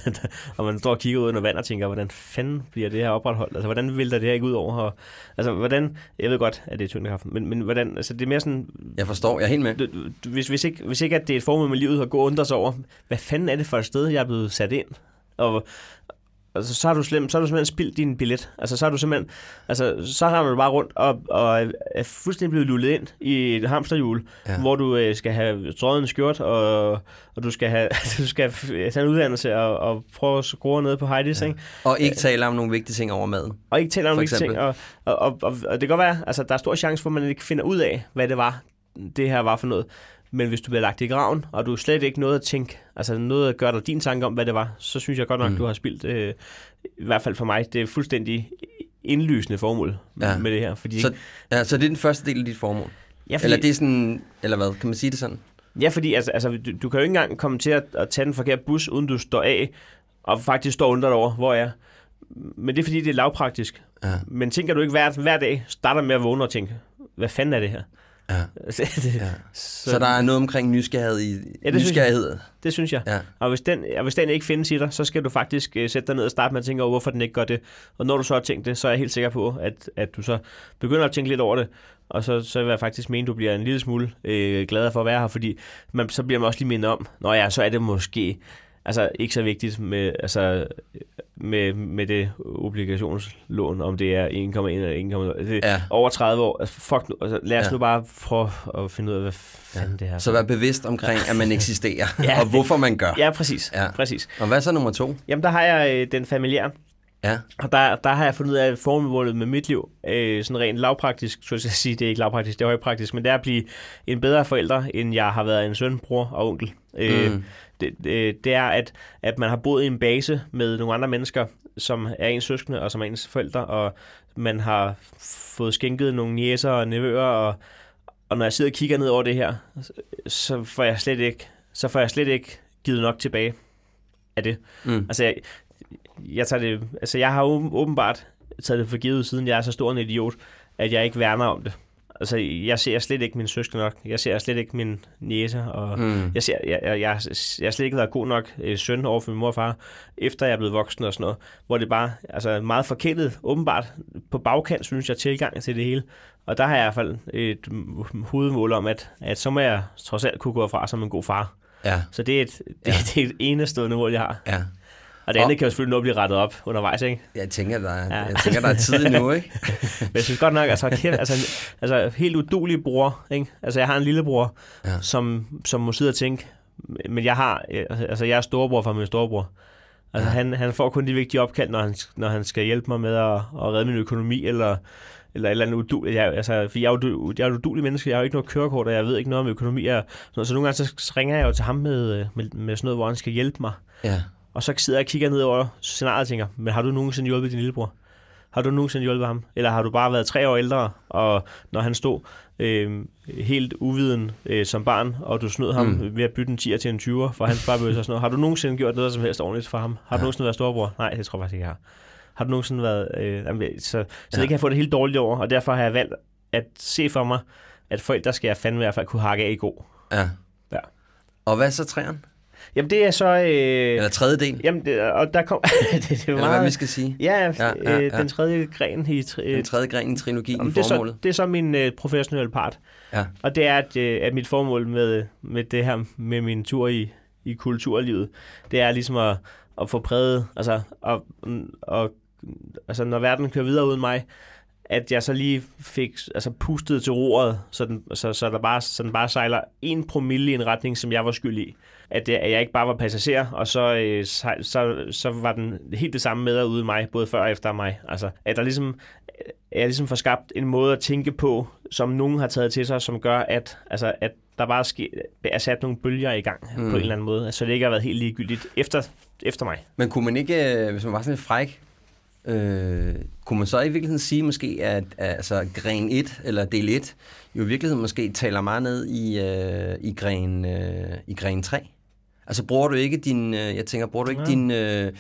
Speaker 1: <laughs>
Speaker 2: og man står og kigger ud under vand og tænker, hvordan fanden bliver det her opretholdt? Altså, hvordan vælter det her ikke ud over? Og, altså, hvordan, jeg ved godt, at det er tyngdekraften, men, men hvordan, altså, det er mere sådan,
Speaker 1: Jeg forstår, jeg er helt med.
Speaker 2: hvis, hvis, ikke, hvis ikke at det er et formål med livet at gå og undre sig over, hvad fanden er det for et sted, jeg er blevet sat ind? Og, altså, så har du slem, så har du simpelthen spildt din billet. Altså, så har du simpelthen, altså, så render du bare rundt og, og er fuldstændig blevet lullet ind i et hamsterhjul,
Speaker 1: Ja.
Speaker 2: hvor du øh, skal have strøget en skjort, og, og du skal have, <laughs> du skal tage en uddannelse og, og prøve at skrue ned på Heidi's, ja. ikke?
Speaker 1: Og ikke tale om nogle vigtige ting over maden.
Speaker 2: Og ikke tale om vigtige ting. Og, og, og, og, og det kan godt være, altså der er stor chance for, at man ikke finder ud af, hvad det var, det her var for noget. Men hvis du bliver lagt i graven, og du slet ikke noget at tænke, altså noget at gøre dig din tanke om, hvad det var, så synes jeg godt nok,
Speaker 1: Mm.
Speaker 2: du har spildt, øh, i hvert fald for mig, det er fuldstændig indlysende formål
Speaker 1: Ja.
Speaker 2: ja. med det her. Fordi,
Speaker 1: Så, ja, så det er den første del af dit formål.
Speaker 2: ja, fordi,
Speaker 1: Eller det er sådan, eller hvad, kan man sige det sådan?
Speaker 2: ja, fordi altså, altså, du, du kan jo ikke engang komme til at, at tage den forkerte bus, uden du står af, og faktisk står under dig over, hvor jeg er. Men det er fordi, det er lavpraktisk.
Speaker 1: Ja.
Speaker 2: Men tænker du ikke hver, hver dag, starter med at vågne og tænke, hvad fanden er det her?
Speaker 1: Ja. <laughs>
Speaker 2: det,
Speaker 1: Ja. Så, så der er noget omkring nysgerrighed i
Speaker 2: Ja, det synes jeg.
Speaker 1: nysgerrighed.
Speaker 2: det synes jeg.
Speaker 1: Ja.
Speaker 2: Og hvis, den, og hvis den ikke findes i dig, så skal du faktisk øh, sætte dig ned og starte med at tænke over, hvorfor den ikke gør det. Og når du så har tænkt det, så er jeg helt sikker på, at, at du så begynder at tænke lidt over det. Og så, så vil jeg faktisk mene, at du bliver en lille smule øh, gladere for at være her, fordi man, så bliver man også lige mindet om, når ja, så er det måske altså, ikke så vigtigt med, altså, med, med det obligationslån, om det er 1,1 eller 1,0. Det,
Speaker 1: Ja.
Speaker 2: Over 30 år. Altså, fuck nu. Altså, lad os
Speaker 1: Ja.
Speaker 2: nu bare prøve at finde ud af, hvad fanden det her er.
Speaker 1: Så vær bevidst omkring, at man eksisterer, <laughs>
Speaker 2: Ja.
Speaker 1: og hvorfor man gør.
Speaker 2: Ja, præcis.
Speaker 1: Ja.
Speaker 2: Ja. præcis.
Speaker 1: Og hvad er så nummer to?
Speaker 2: Jamen, der har jeg øh, den familiære.
Speaker 1: Ja.
Speaker 2: Og der, der har jeg fundet ud af formålet med mit liv, øh, sådan rent lavpraktisk, så jeg skal sige, det er ikke lavpraktisk, det er højpraktisk, men det er at blive en bedre forælder, end jeg har været en søn, bror og onkel. Øh,
Speaker 1: Mm.
Speaker 2: Det, det, det er, at, at man har boet i en base med nogle andre mennesker, som er ens søskende og som er ens forældre, og man har fået skænket nogle næser og nevøer, og, og når jeg sidder og kigger ned over det her, så får jeg slet ikke, så får jeg slet ikke givet nok tilbage af det.
Speaker 1: Mm.
Speaker 2: Altså, jeg, jeg, tager det, altså, jeg har åben- åbenbart taget det for givet, siden jeg er så stor en idiot, at jeg ikke værner om det. Altså, jeg ser slet ikke min søskende nok. Jeg ser slet ikke min næse, og
Speaker 1: Mm.
Speaker 2: jeg, ser, jeg, jeg, jeg, jeg har slet ikke været god nok øh, søn over for min mor og far, efter jeg er blevet voksen og sådan noget, hvor det bare altså meget forkælet, åbenbart på bagkant, synes jeg, tilgang til det hele. Og der har jeg i hvert fald et hovedmål om, at, at så må jeg trods alt kunne gå fra som en god far.
Speaker 1: Ja,
Speaker 2: Så det er et, det, ja. det er et enestående mål, jeg har.
Speaker 1: ja.
Speaker 2: Og det andet kan jo selvfølgelig nå blive rettet op undervejs, ikke?
Speaker 1: Jeg tænker, der er,
Speaker 2: Ja.
Speaker 1: jeg tænker, der er tid nu, ikke? <laughs>
Speaker 2: Men jeg synes godt nok, altså, kæft, altså, altså helt udulig bror, ikke? Altså, jeg har en lillebror, ja. Som, som må sidde og tænke, men jeg har, altså, jeg er storebror for min storebror. Altså, ja. han, han får kun de vigtige opkald, når han, når han skal hjælpe mig med at, at redde min økonomi, eller, eller et eller andet uduligt. Jeg, altså, for jeg er, jo, jeg er et udulig menneske, jeg har jo ikke noget kørekort, og jeg ved ikke noget om økonomi. Og, så, så nogle gange så ringer jeg jo til ham med, med, med sådan noget, hvor han skal hjælpe mig.
Speaker 1: Ja.
Speaker 2: Og så sidder jeg og kigger ned over scenariet og tænker, men har du nogensinde hjulpet din lillebror? Har du nogensinde hjulpet ham? Eller har du bare været tre år ældre, og når han stod øh, helt uviden øh, som barn, og du snød ham mm. Ved at bytte en 10'er til en 20'er for hans bare og sådan noget. Har du nogensinde gjort noget som helst ordentligt for ham? Har du
Speaker 1: Ja.
Speaker 2: nogensinde været storebror? Nej, det tror jeg faktisk ikke, jeg har. Har du nogensinde været... Øh, så så
Speaker 1: Ja.
Speaker 2: det kan jeg få det helt dårligt over, og derfor har jeg valgt at se for mig, at forældre skal jeg fandme i hvert fald kunne hakke af i god.
Speaker 1: ja.
Speaker 2: Ja.
Speaker 1: Og hvad så træerne?
Speaker 2: Jamen det er så... Øh,
Speaker 1: Eller tredje del?
Speaker 2: Jamen, det, og der kom... <laughs> det, det er
Speaker 1: Eller
Speaker 2: meget,
Speaker 1: hvad vi skal sige?
Speaker 2: Ja,
Speaker 1: Ja,
Speaker 2: ja,
Speaker 1: ja,
Speaker 2: øh,
Speaker 1: ja.
Speaker 2: den tredje gren i... Tri-
Speaker 1: Den tredje gren i trilogien,
Speaker 2: Jamen, det, er så, det er så min øh, professionelle part.
Speaker 1: Ja.
Speaker 2: Og det er, at, øh, at mit formål med, med det her, med min tur i, i kulturlivet, det er ligesom at, at få præget, altså, og, og, altså når verden kører videre uden mig, at jeg så lige fik altså, pustet til roret, så den, så, så, der bare, så den bare sejler en promille i en retning, som jeg var skyld i. At, det, at jeg ikke bare var passager, og så, øh, så, så, så var den helt det samme med og uden mig, både før og efter mig. Altså, at der ligesom, at jeg ligesom får skabt en måde at tænke på, som nogen har taget til sig, som gør, at, altså, at der bare ske, er sat nogle bølger i gang mm. på en eller anden måde, så det ikke har været helt ligegyldigt efter, efter mig.
Speaker 1: Men kunne man ikke, øh, hvis man var sådan lidt fræk, øh, kunne man så i virkeligheden sige måske, at, at altså, gren 1 eller del 1 jo i virkeligheden måske taler meget ned i, øh, i, gren, øh, i gren 3? Altså bruger du ikke din, øh, jeg tænker, bruger du ikke
Speaker 2: Ja.
Speaker 1: din, øh,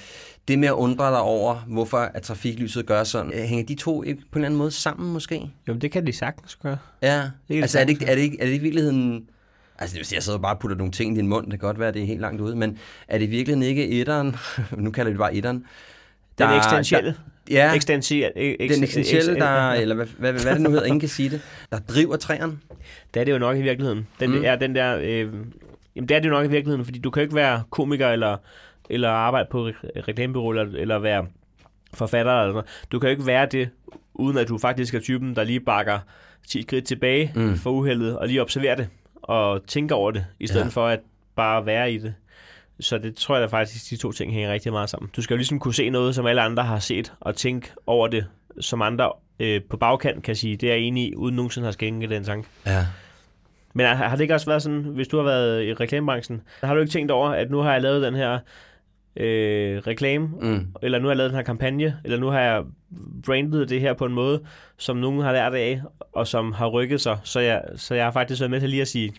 Speaker 1: det med at undre dig over, hvorfor at trafiklyset gør sådan, øh, hænger de to ikke på en eller anden måde sammen måske?
Speaker 2: Jo, det kan de sagtens gøre.
Speaker 1: Ja,
Speaker 2: Det
Speaker 1: altså er det, ikke, er, det ikke, er det i virkeligheden... Altså, det vil sige, jeg sidder og bare og putter nogle ting i din mund, det kan godt være, det er helt langt ude, men er det i virkeligheden ikke etteren, <laughs> nu kalder vi det bare etteren,
Speaker 2: Den eksistentielle.
Speaker 1: Der, ja,
Speaker 2: Eksistentiel,
Speaker 1: den eksistentielle, der, eller hvad, hvad, hvad det nu hedder, ingen kan sige det, der driver træerne.
Speaker 2: Det er det jo nok i virkeligheden. Den
Speaker 1: mm.
Speaker 2: er den der... Øh, jamen, det er det jo nok i virkeligheden, fordi du kan ikke være komiker eller, eller arbejde på re- reklamebureau eller, eller være forfatter eller noget. Du kan jo ikke være det, uden at du faktisk er typen, der lige bakker 10 skridt tilbage
Speaker 1: Mm.
Speaker 2: for uheldet, og lige observerer det, og tænker over det, i stedet
Speaker 1: ja.
Speaker 2: for at bare være i det. Så det tror jeg da faktisk, de to ting hænger rigtig meget sammen. Du skal jo ligesom kunne se noget, som alle andre har set, og tænke over det, som andre øh, på bagkant kan sige, det er jeg enig i, uden nogensinde har skænket den tanke.
Speaker 1: Ja.
Speaker 2: Men har det ikke også været sådan, hvis du har været i reklamebranchen, har du ikke tænkt over, at nu har jeg lavet den her øh, reklame,
Speaker 1: Mm.
Speaker 2: eller nu har jeg lavet den her kampagne, eller nu har jeg brandet det her på en måde, som nogen har lært af, og som har rykket sig, så jeg, så jeg har faktisk været med til lige at sige,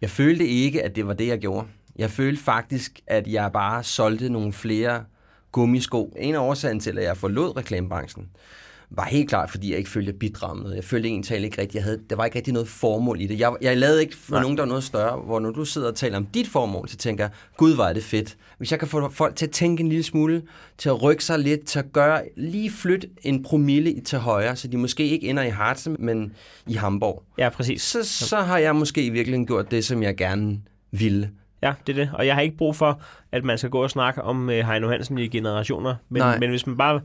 Speaker 1: Jeg følte ikke, at det var det, jeg gjorde. Jeg følte faktisk, at jeg bare solgte nogle flere gummisko. En af årsagen til, at jeg forlod reklamebranchen, var helt klart, fordi jeg ikke følte, at jeg noget. Jeg følte egentlig ikke rigtigt, jeg havde, der var ikke rigtig noget formål i det. Jeg, jeg lavede ikke for
Speaker 2: Nej.
Speaker 1: nogen, der var noget større, hvor når du sidder og taler om dit formål, så tænker jeg, gud, er det fedt. Hvis jeg kan få folk til at tænke en lille smule, til at rykke sig lidt, til at gøre, lige flytte en promille til højre, så de måske ikke ender i Harzen, men i Hamburg.
Speaker 2: ja, præcis.
Speaker 1: Så, så har jeg måske i virkeligheden gjort det, som jeg gerne ville.
Speaker 2: Ja, det er det. Og jeg har ikke brug for, at man skal gå og snakke om øh, Heino Hansen i generationer. Men,
Speaker 1: Nej.
Speaker 2: men hvis man bare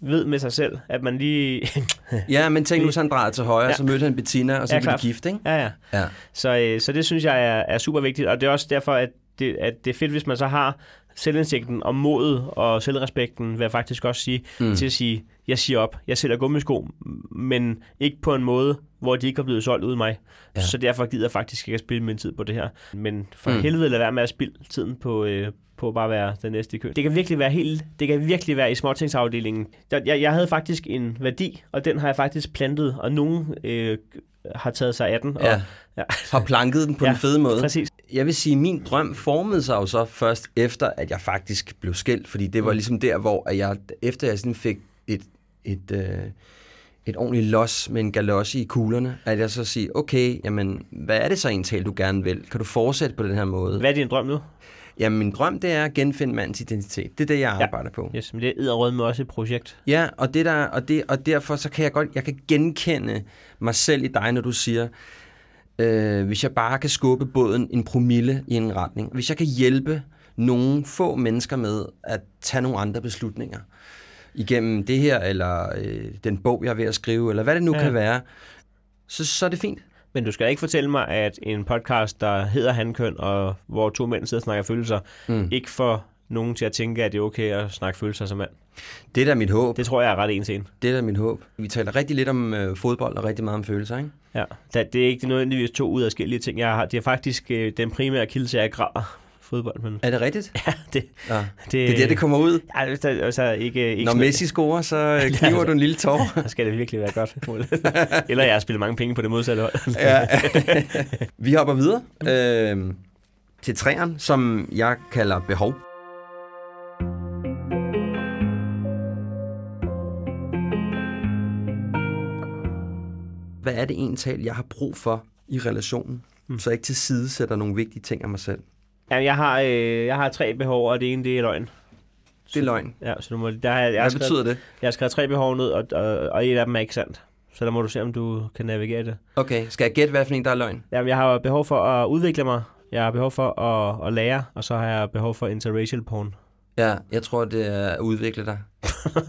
Speaker 2: ved med sig selv, at man lige... <laughs>
Speaker 1: Ja, men tænk nu, så han drejede til højre, ja. Så mødte han Bettina, og så
Speaker 2: Ja,
Speaker 1: blev de gift, ikke?
Speaker 2: ja, ja.
Speaker 1: Ja.
Speaker 2: Så, øh, så det synes jeg er, er super vigtigt, og det er også derfor, at det, at det er fedt, hvis man så har selvindsigten og modet og selvrespekten, vil jeg faktisk også sige,
Speaker 1: Mm.
Speaker 2: til at sige, jeg siger op, jeg sælger gummisko, men ikke på en måde, hvor de ikke er blevet solgt uden mig.
Speaker 1: Ja.
Speaker 2: Så derfor gider jeg faktisk ikke at spille min tid på det her. Men for
Speaker 1: mm.
Speaker 2: helvede lad være med at spille tiden på, øh, på at bare være den næste i køen. Det kan virkelig være helt, det kan virkelig være i småtingsafdelingen. Der, jeg, jeg havde faktisk en værdi, og den har jeg faktisk plantet, og nogen øh, har taget sig af den. Og,
Speaker 1: ja.
Speaker 2: ja.
Speaker 1: Har planket den på <laughs> ja, en fed måde.
Speaker 2: Præcis.
Speaker 1: Jeg vil sige, at min drøm formede sig jo så først efter, at jeg faktisk blev skilt. Fordi det var
Speaker 2: Mm.
Speaker 1: ligesom der, hvor at jeg, efter jeg sådan fik et, et, øh, et ordentligt los med en galoche i kuglerne, at jeg så siger, okay, jamen, hvad er det så egentlig, du gerne vil? Kan du fortsætte på den her måde?
Speaker 2: Hvad er din drøm nu?
Speaker 1: Jamen, min drøm, det er at genfinde mandens identitet. Det er det, jeg
Speaker 2: Ja.
Speaker 1: arbejder på.
Speaker 2: Yes, men det er med også et projekt.
Speaker 1: Ja, og, det der, og, det, og derfor så kan jeg godt jeg kan genkende mig selv i dig, når du siger, øh, hvis jeg bare kan skubbe båden en promille i en retning, hvis jeg kan hjælpe nogle få mennesker med at tage nogle andre beslutninger igennem det her, eller øh, den bog, jeg er ved at skrive, eller hvad det nu
Speaker 2: Ja.
Speaker 1: ja. kan være, så, så er det fint.
Speaker 2: Men du skal ikke fortælle mig, at en podcast, der hedder Handkøn, og hvor to mænd sidder og snakker følelser,
Speaker 1: Mm.
Speaker 2: ikke får nogen til at tænke, at det er okay at snakke følelser som mand.
Speaker 1: Det er da mit håb.
Speaker 2: Det tror jeg er ret en til en.
Speaker 1: Det er da mit håb. Vi taler rigtig lidt om øh, fodbold og rigtig meget om følelser, ikke?
Speaker 2: Ja, det er ikke nødvendigvis to ud af forskellige ting. Jeg har, det er faktisk øh, den primære kilde til, at jeg græder fodbold. Men,
Speaker 1: Er det rigtigt? <laughs>
Speaker 2: ja, det,
Speaker 1: Ja.
Speaker 2: det,
Speaker 1: Det er der, det kommer ud.
Speaker 2: Ja, altså, altså ikke, ikke
Speaker 1: Når
Speaker 2: sådan-
Speaker 1: Messi scorer, så øh, <laughs> kniver du en lille tår. <laughs>
Speaker 2: Så skal det virkelig være godt. Eller jeg har spillet mange penge på det modsatte hold.
Speaker 1: ja. Vi hopper videre øh, til træerne, som jeg kalder behov. Hvad er det egentlig, jeg har brug for i relationen,
Speaker 2: Mm.
Speaker 1: så jeg ikke til side sætter nogle vigtige ting af mig selv?
Speaker 2: Ja, jeg, har, øh, jeg har tre behov, og det ene det er løgn.
Speaker 1: Det er løgn.
Speaker 2: Ja, så du må, der har, jeg, jeg,
Speaker 1: Hvad
Speaker 2: skrevet,
Speaker 1: betyder det?
Speaker 2: jeg har skrevet tre behov ned, og, og, og et af dem er ikke sandt. Så der må du se, om du kan navigere det.
Speaker 1: Okay, skal jeg gætte, hvad for en, der er løgn?
Speaker 2: Jamen, jeg har behov for at udvikle mig. Jeg har behov for at, at lære, og så har jeg behov for interracial porn.
Speaker 1: Ja, jeg tror, det er at udvikle dig.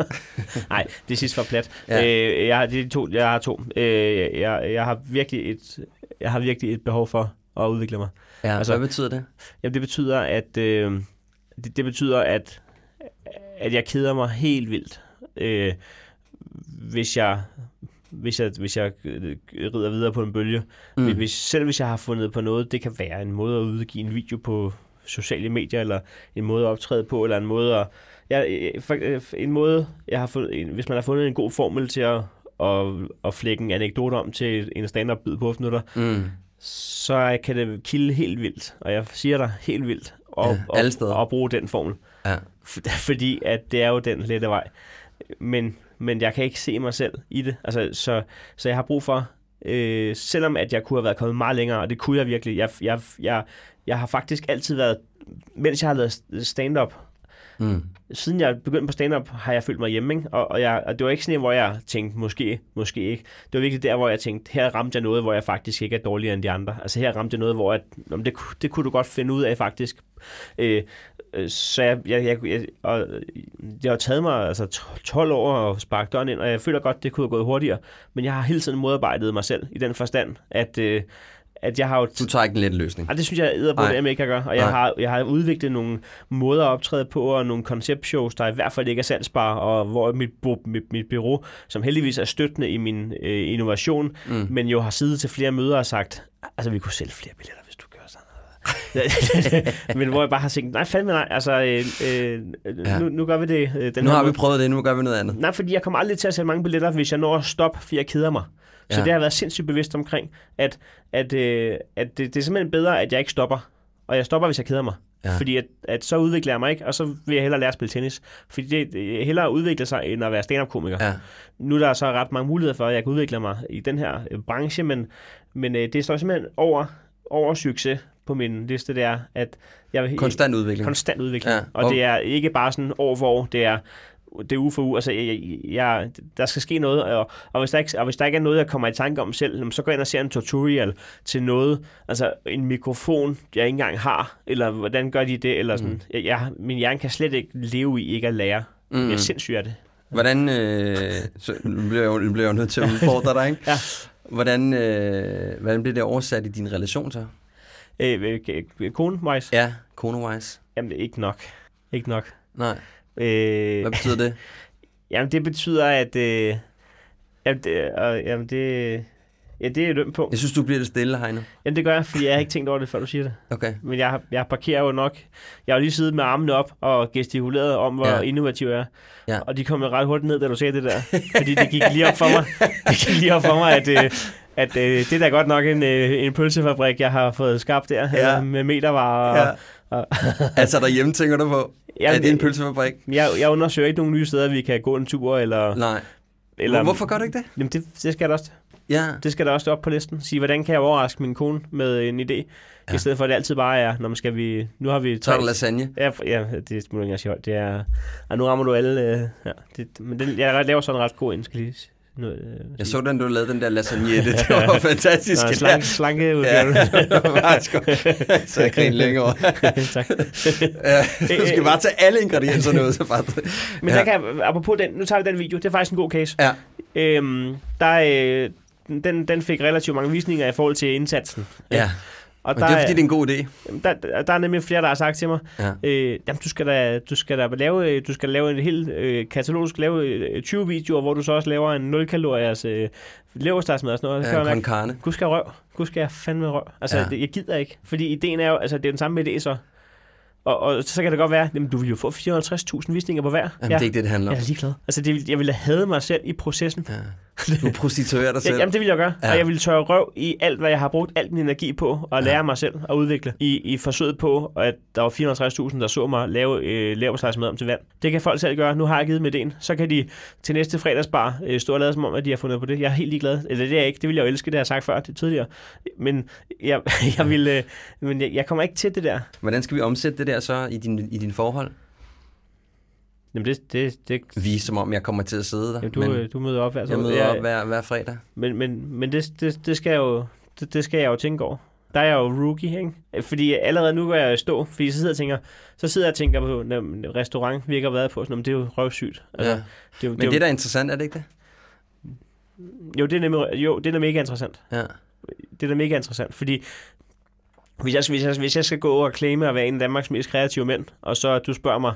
Speaker 1: <laughs>
Speaker 2: Nej, det sidste var plat.
Speaker 1: Ja.
Speaker 2: Øh, jeg, har, det er to, jeg har to. Øh, jeg, jeg, har virkelig et, jeg har virkelig et behov for at udvikle mig.
Speaker 1: Ja,
Speaker 2: Altså-
Speaker 1: hvad betyder det?
Speaker 2: Jamen, det betyder, at øh, det, det betyder, at, at jeg keder mig helt vildt, øh, hvis jeg hvis jeg, hvis jeg øh, rider videre på en bølge. Mm. Hvis, selv hvis jeg har fundet på noget, det kan være en måde at udgive en video på sociale medier, eller en måde at optræde på, eller en måde at... Ja, øh, øh, en måde, jeg har fundet, hvis man har fundet en god formel til at, at, at flække en anekdote om til en stand-up bid på 8 minutter,
Speaker 1: Mm.
Speaker 2: Så kan det kilde helt vildt, og jeg siger dig helt vildt, og,
Speaker 1: Ja, alle steder.
Speaker 2: og, og bruge den formel.
Speaker 1: Ja.
Speaker 2: For- <laughs> Fordi at det er jo den lette vej. Men, men jeg kan ikke se mig selv i det. Altså, så, så jeg har brug for, øh, selvom at jeg kunne have været kommet meget længere, og det kunne jeg virkelig. Jeg, jeg, jeg, jeg har faktisk altid været, mens jeg har lavet stand-up,
Speaker 1: Mm.
Speaker 2: siden jeg begyndte på stand-up, har jeg følt mig hjemme, ikke? Og, og, jeg, og det var ikke sådan en, hvor jeg tænkte, måske, måske ikke. Det var virkelig der, hvor jeg tænkte, her ramte jeg noget, hvor jeg faktisk ikke er dårligere end de andre. Altså her ramte jeg noget, hvor jeg, om det, det kunne du godt finde ud af faktisk. Øh, øh, så jeg, jeg, jeg, jeg, og det har taget mig altså, 12 år at sparke døren ind, og jeg føler godt, det kunne have gået hurtigere. Men jeg har hele tiden modarbejdet mig selv i den forstand, at, øh, at jeg har jo
Speaker 1: Du tager ikke en let løsning.
Speaker 2: ej, det synes jeg æder på det, jeg ikke kan gøre. Og jeg
Speaker 1: Nej.
Speaker 2: har, jeg har udviklet nogle måder at optræde på, og nogle konceptshows, der i hvert fald ikke er salgsbare, og hvor mit, mit, mit bureau, som heldigvis er støttende i min øh, innovation,
Speaker 1: Mm.
Speaker 2: men jo har siddet til flere møder og sagt, altså vi kunne sælge flere billetter, hvis du gør sådan <laughs> men hvor jeg bare har tænkt, nej fandme nej, altså øh, øh,
Speaker 1: Ja.
Speaker 2: nu, nu gør vi det øh, den
Speaker 1: Nu har vi
Speaker 2: måde.
Speaker 1: prøvet det, nu gør vi noget andet.
Speaker 2: Nej, fordi jeg kommer aldrig til at sælge mange billetter, hvis jeg når at stoppe, fordi jeg keder mig. Så
Speaker 1: Ja.
Speaker 2: det har jeg været sindssygt bevidst omkring, at, at, øh, at det, det er simpelthen bedre, at jeg ikke stopper. Og jeg stopper, hvis jeg keder mig.
Speaker 1: Ja.
Speaker 2: Fordi at, at så udvikler jeg mig ikke, og så vil jeg hellere lære at spille tennis. Fordi det, er hellere udvikle sig, end at være stand-up-komiker.
Speaker 1: Ja.
Speaker 2: Nu er der så ret mange muligheder for, at jeg kan udvikle mig i den her øh, branche, men, men øh, det står simpelthen over, over succes på min liste, det er, at jeg vil
Speaker 1: Konstant udvikling.
Speaker 2: konstant udvikling.
Speaker 1: Ja,
Speaker 2: og-
Speaker 1: og
Speaker 2: det er ikke bare sådan år for år, det er det er uge for uge. Altså, jeg, jeg, der skal ske noget, og, og, hvis der ikke, og hvis der ikke er noget, jeg kommer i tanke om selv, så går jeg ind og ser en tutorial til noget, altså en mikrofon, jeg ikke engang har, eller hvordan gør de det, eller sådan. Mm. Jeg, jeg, min hjerne kan slet ikke leve i ikke at lære. Mm. Jeg er sindssyg af det.
Speaker 1: Hvordan, øh, så nu bliver jeg, jo- nu bliver jeg jo nødt til at <laughs> udfordre dig, ikke?
Speaker 2: Ja.
Speaker 1: Hvordan, øh, hvordan bliver det oversat i din relation så?
Speaker 2: Øh, øh, kone-wise?
Speaker 1: Ja, kone-wise.
Speaker 2: Jamen, ikke nok. Ikke nok.
Speaker 1: Nej,
Speaker 2: Øh,
Speaker 1: hvad betyder det? <laughs>
Speaker 2: Jamen, det betyder, at... Øh, jamen, det, øh, jamen, det, ja, det er dømt på.
Speaker 1: Jeg synes, du bliver lidt stille, Heino.
Speaker 2: Jamen, det gør jeg, fordi jeg har ikke tænkt over det, før du siger det.
Speaker 1: Okay.
Speaker 2: Men jeg, jeg parkerer jo nok. Jeg har lige siddet med armene op og gestikuleret om, hvor
Speaker 1: Ja.
Speaker 2: innovativ jeg er.
Speaker 1: Ja.
Speaker 2: Og de kom jo ret hurtigt ned, da du sagde det der. fordi det gik lige op for mig, det gik lige op for mig at, øh, at øh, det er da godt nok en, øh, en pølsefabrik, jeg har fået skabt der,
Speaker 1: Ja.
Speaker 2: ja. med metervarer.
Speaker 1: Ja.
Speaker 2: Og, <laughs>
Speaker 1: Altså derhjemme tænker du på,
Speaker 2: Jamen,
Speaker 1: er det en pølsefabrik?
Speaker 2: jeg, jeg undersøger ikke nogen nye steder, vi kan gå en tur, eller...
Speaker 1: Nej.
Speaker 2: eller
Speaker 1: Hvorfor gør du ikke det?
Speaker 2: Jamen, det, det skal der også.
Speaker 1: Ja,
Speaker 2: Det skal der også stå op på listen. Sige, hvordan kan jeg overraske min kone med en idé?
Speaker 1: Ja.
Speaker 2: I stedet for, at det altid bare er, når man skal vi... Nu har vi
Speaker 1: så er der lasagne.
Speaker 2: Ja, ja det må ikke sige højt. Det er... Og nu rammer du alle... Øh, ja, det, men den, jeg laver sådan en ret god en, skal lige, noget, øh,
Speaker 1: Jeg så den, du lavede den der lasagnette. Det var <laughs> fantastisk.
Speaker 2: Nå,
Speaker 1: Ja, <laughs> det var meget <laughs> skønt. Så jeg griner længere.
Speaker 2: tak.
Speaker 1: Ja, du skal bare tage alle ingredienserne ud. Så bare...
Speaker 2: Men
Speaker 1: Ja.
Speaker 2: der kan, apropos den, nu tager vi den video, det er faktisk en god case.
Speaker 1: Ja.
Speaker 2: Øhm, der, øh, den, den fik relativt mange visninger i forhold til indsatsen.
Speaker 1: ja.
Speaker 2: Og
Speaker 1: Men det er fordi, det er en god idé.
Speaker 2: der, der, der er nemlig flere, der har sagt til mig,
Speaker 1: Ja.
Speaker 2: øh, jamen, du skal da, du skal da lave, øh, du skal lave en hel øh, katalog, du skal lave øh, 20 videoer, hvor du så også laver en 0 kaloriers øh, leverstegsmad og sådan noget.
Speaker 1: Ja, con carne.
Speaker 2: Gud skal røv. Gud skal jeg fandme røv. Altså,
Speaker 1: Ja.
Speaker 2: ja. det, jeg gider ikke. Fordi ideen er jo, altså, det er den samme idé så. Og, og så kan det godt være, jamen, du vil jo få 450.000 visninger på hver.
Speaker 1: Jamen, det er ikke det, det handler om.
Speaker 2: Jeg er ligeglad. Altså, det, vil- jeg ville have mig selv i processen.
Speaker 1: Ja. <laughs> Du prostituerer dig selv.
Speaker 2: Ja, jamen, det vil jeg gøre.
Speaker 1: Ja.
Speaker 2: Og jeg vil tørre røv i alt, hvad jeg har brugt al min energi på at lære
Speaker 1: Ja.
Speaker 2: mig selv at udvikle. I, i forsøget på, at der var 450.000, der så mig lave øh, leverpostejsmad om til vand. Det kan folk selv gøre. Nu har jeg givet dem idéen. Så kan de til næste fredagsbar øh, stå og lade som om, at de har fundet på det. Jeg er helt ligeglad. Eller det er jeg ikke. Det vil jeg jo elske, det har jeg sagt før det tidligere. Men jeg, <laughs> jeg, vil, øh, men jeg, jeg kommer ikke til det der.
Speaker 1: Hvordan skal vi omsætte det der så i din, i din forhold?
Speaker 2: Jamen det, det, det,
Speaker 1: Vise som om, jeg kommer til at sidde der.
Speaker 2: jamen, du,
Speaker 1: men
Speaker 2: men, du møder op hver
Speaker 1: jeg møder op hver, hver fredag.
Speaker 2: Men, men, men det, det, det, skal jeg jo, det, det skal jeg jo tænke over. Der er jeg jo rookie, ikke? Fordi allerede nu går jeg i stå, fordi så sidder jeg og tænker, så sidder jeg og tænker på, en restaurant vi ikke har været på, sådan, "Nå, men det er jo røvsygt. Altså,
Speaker 1: Ja.
Speaker 2: det er jo,
Speaker 1: Men
Speaker 2: det er
Speaker 1: det er interessant, er det ikke det?
Speaker 2: jo, det er nemlig, jo, det er mega interessant.
Speaker 1: Ja.
Speaker 2: Det er da mega interessant, fordi hvis jeg, hvis jeg, hvis jeg skal gå og claime at være en af Danmarks mest kreative mænd, og så du spørger mig,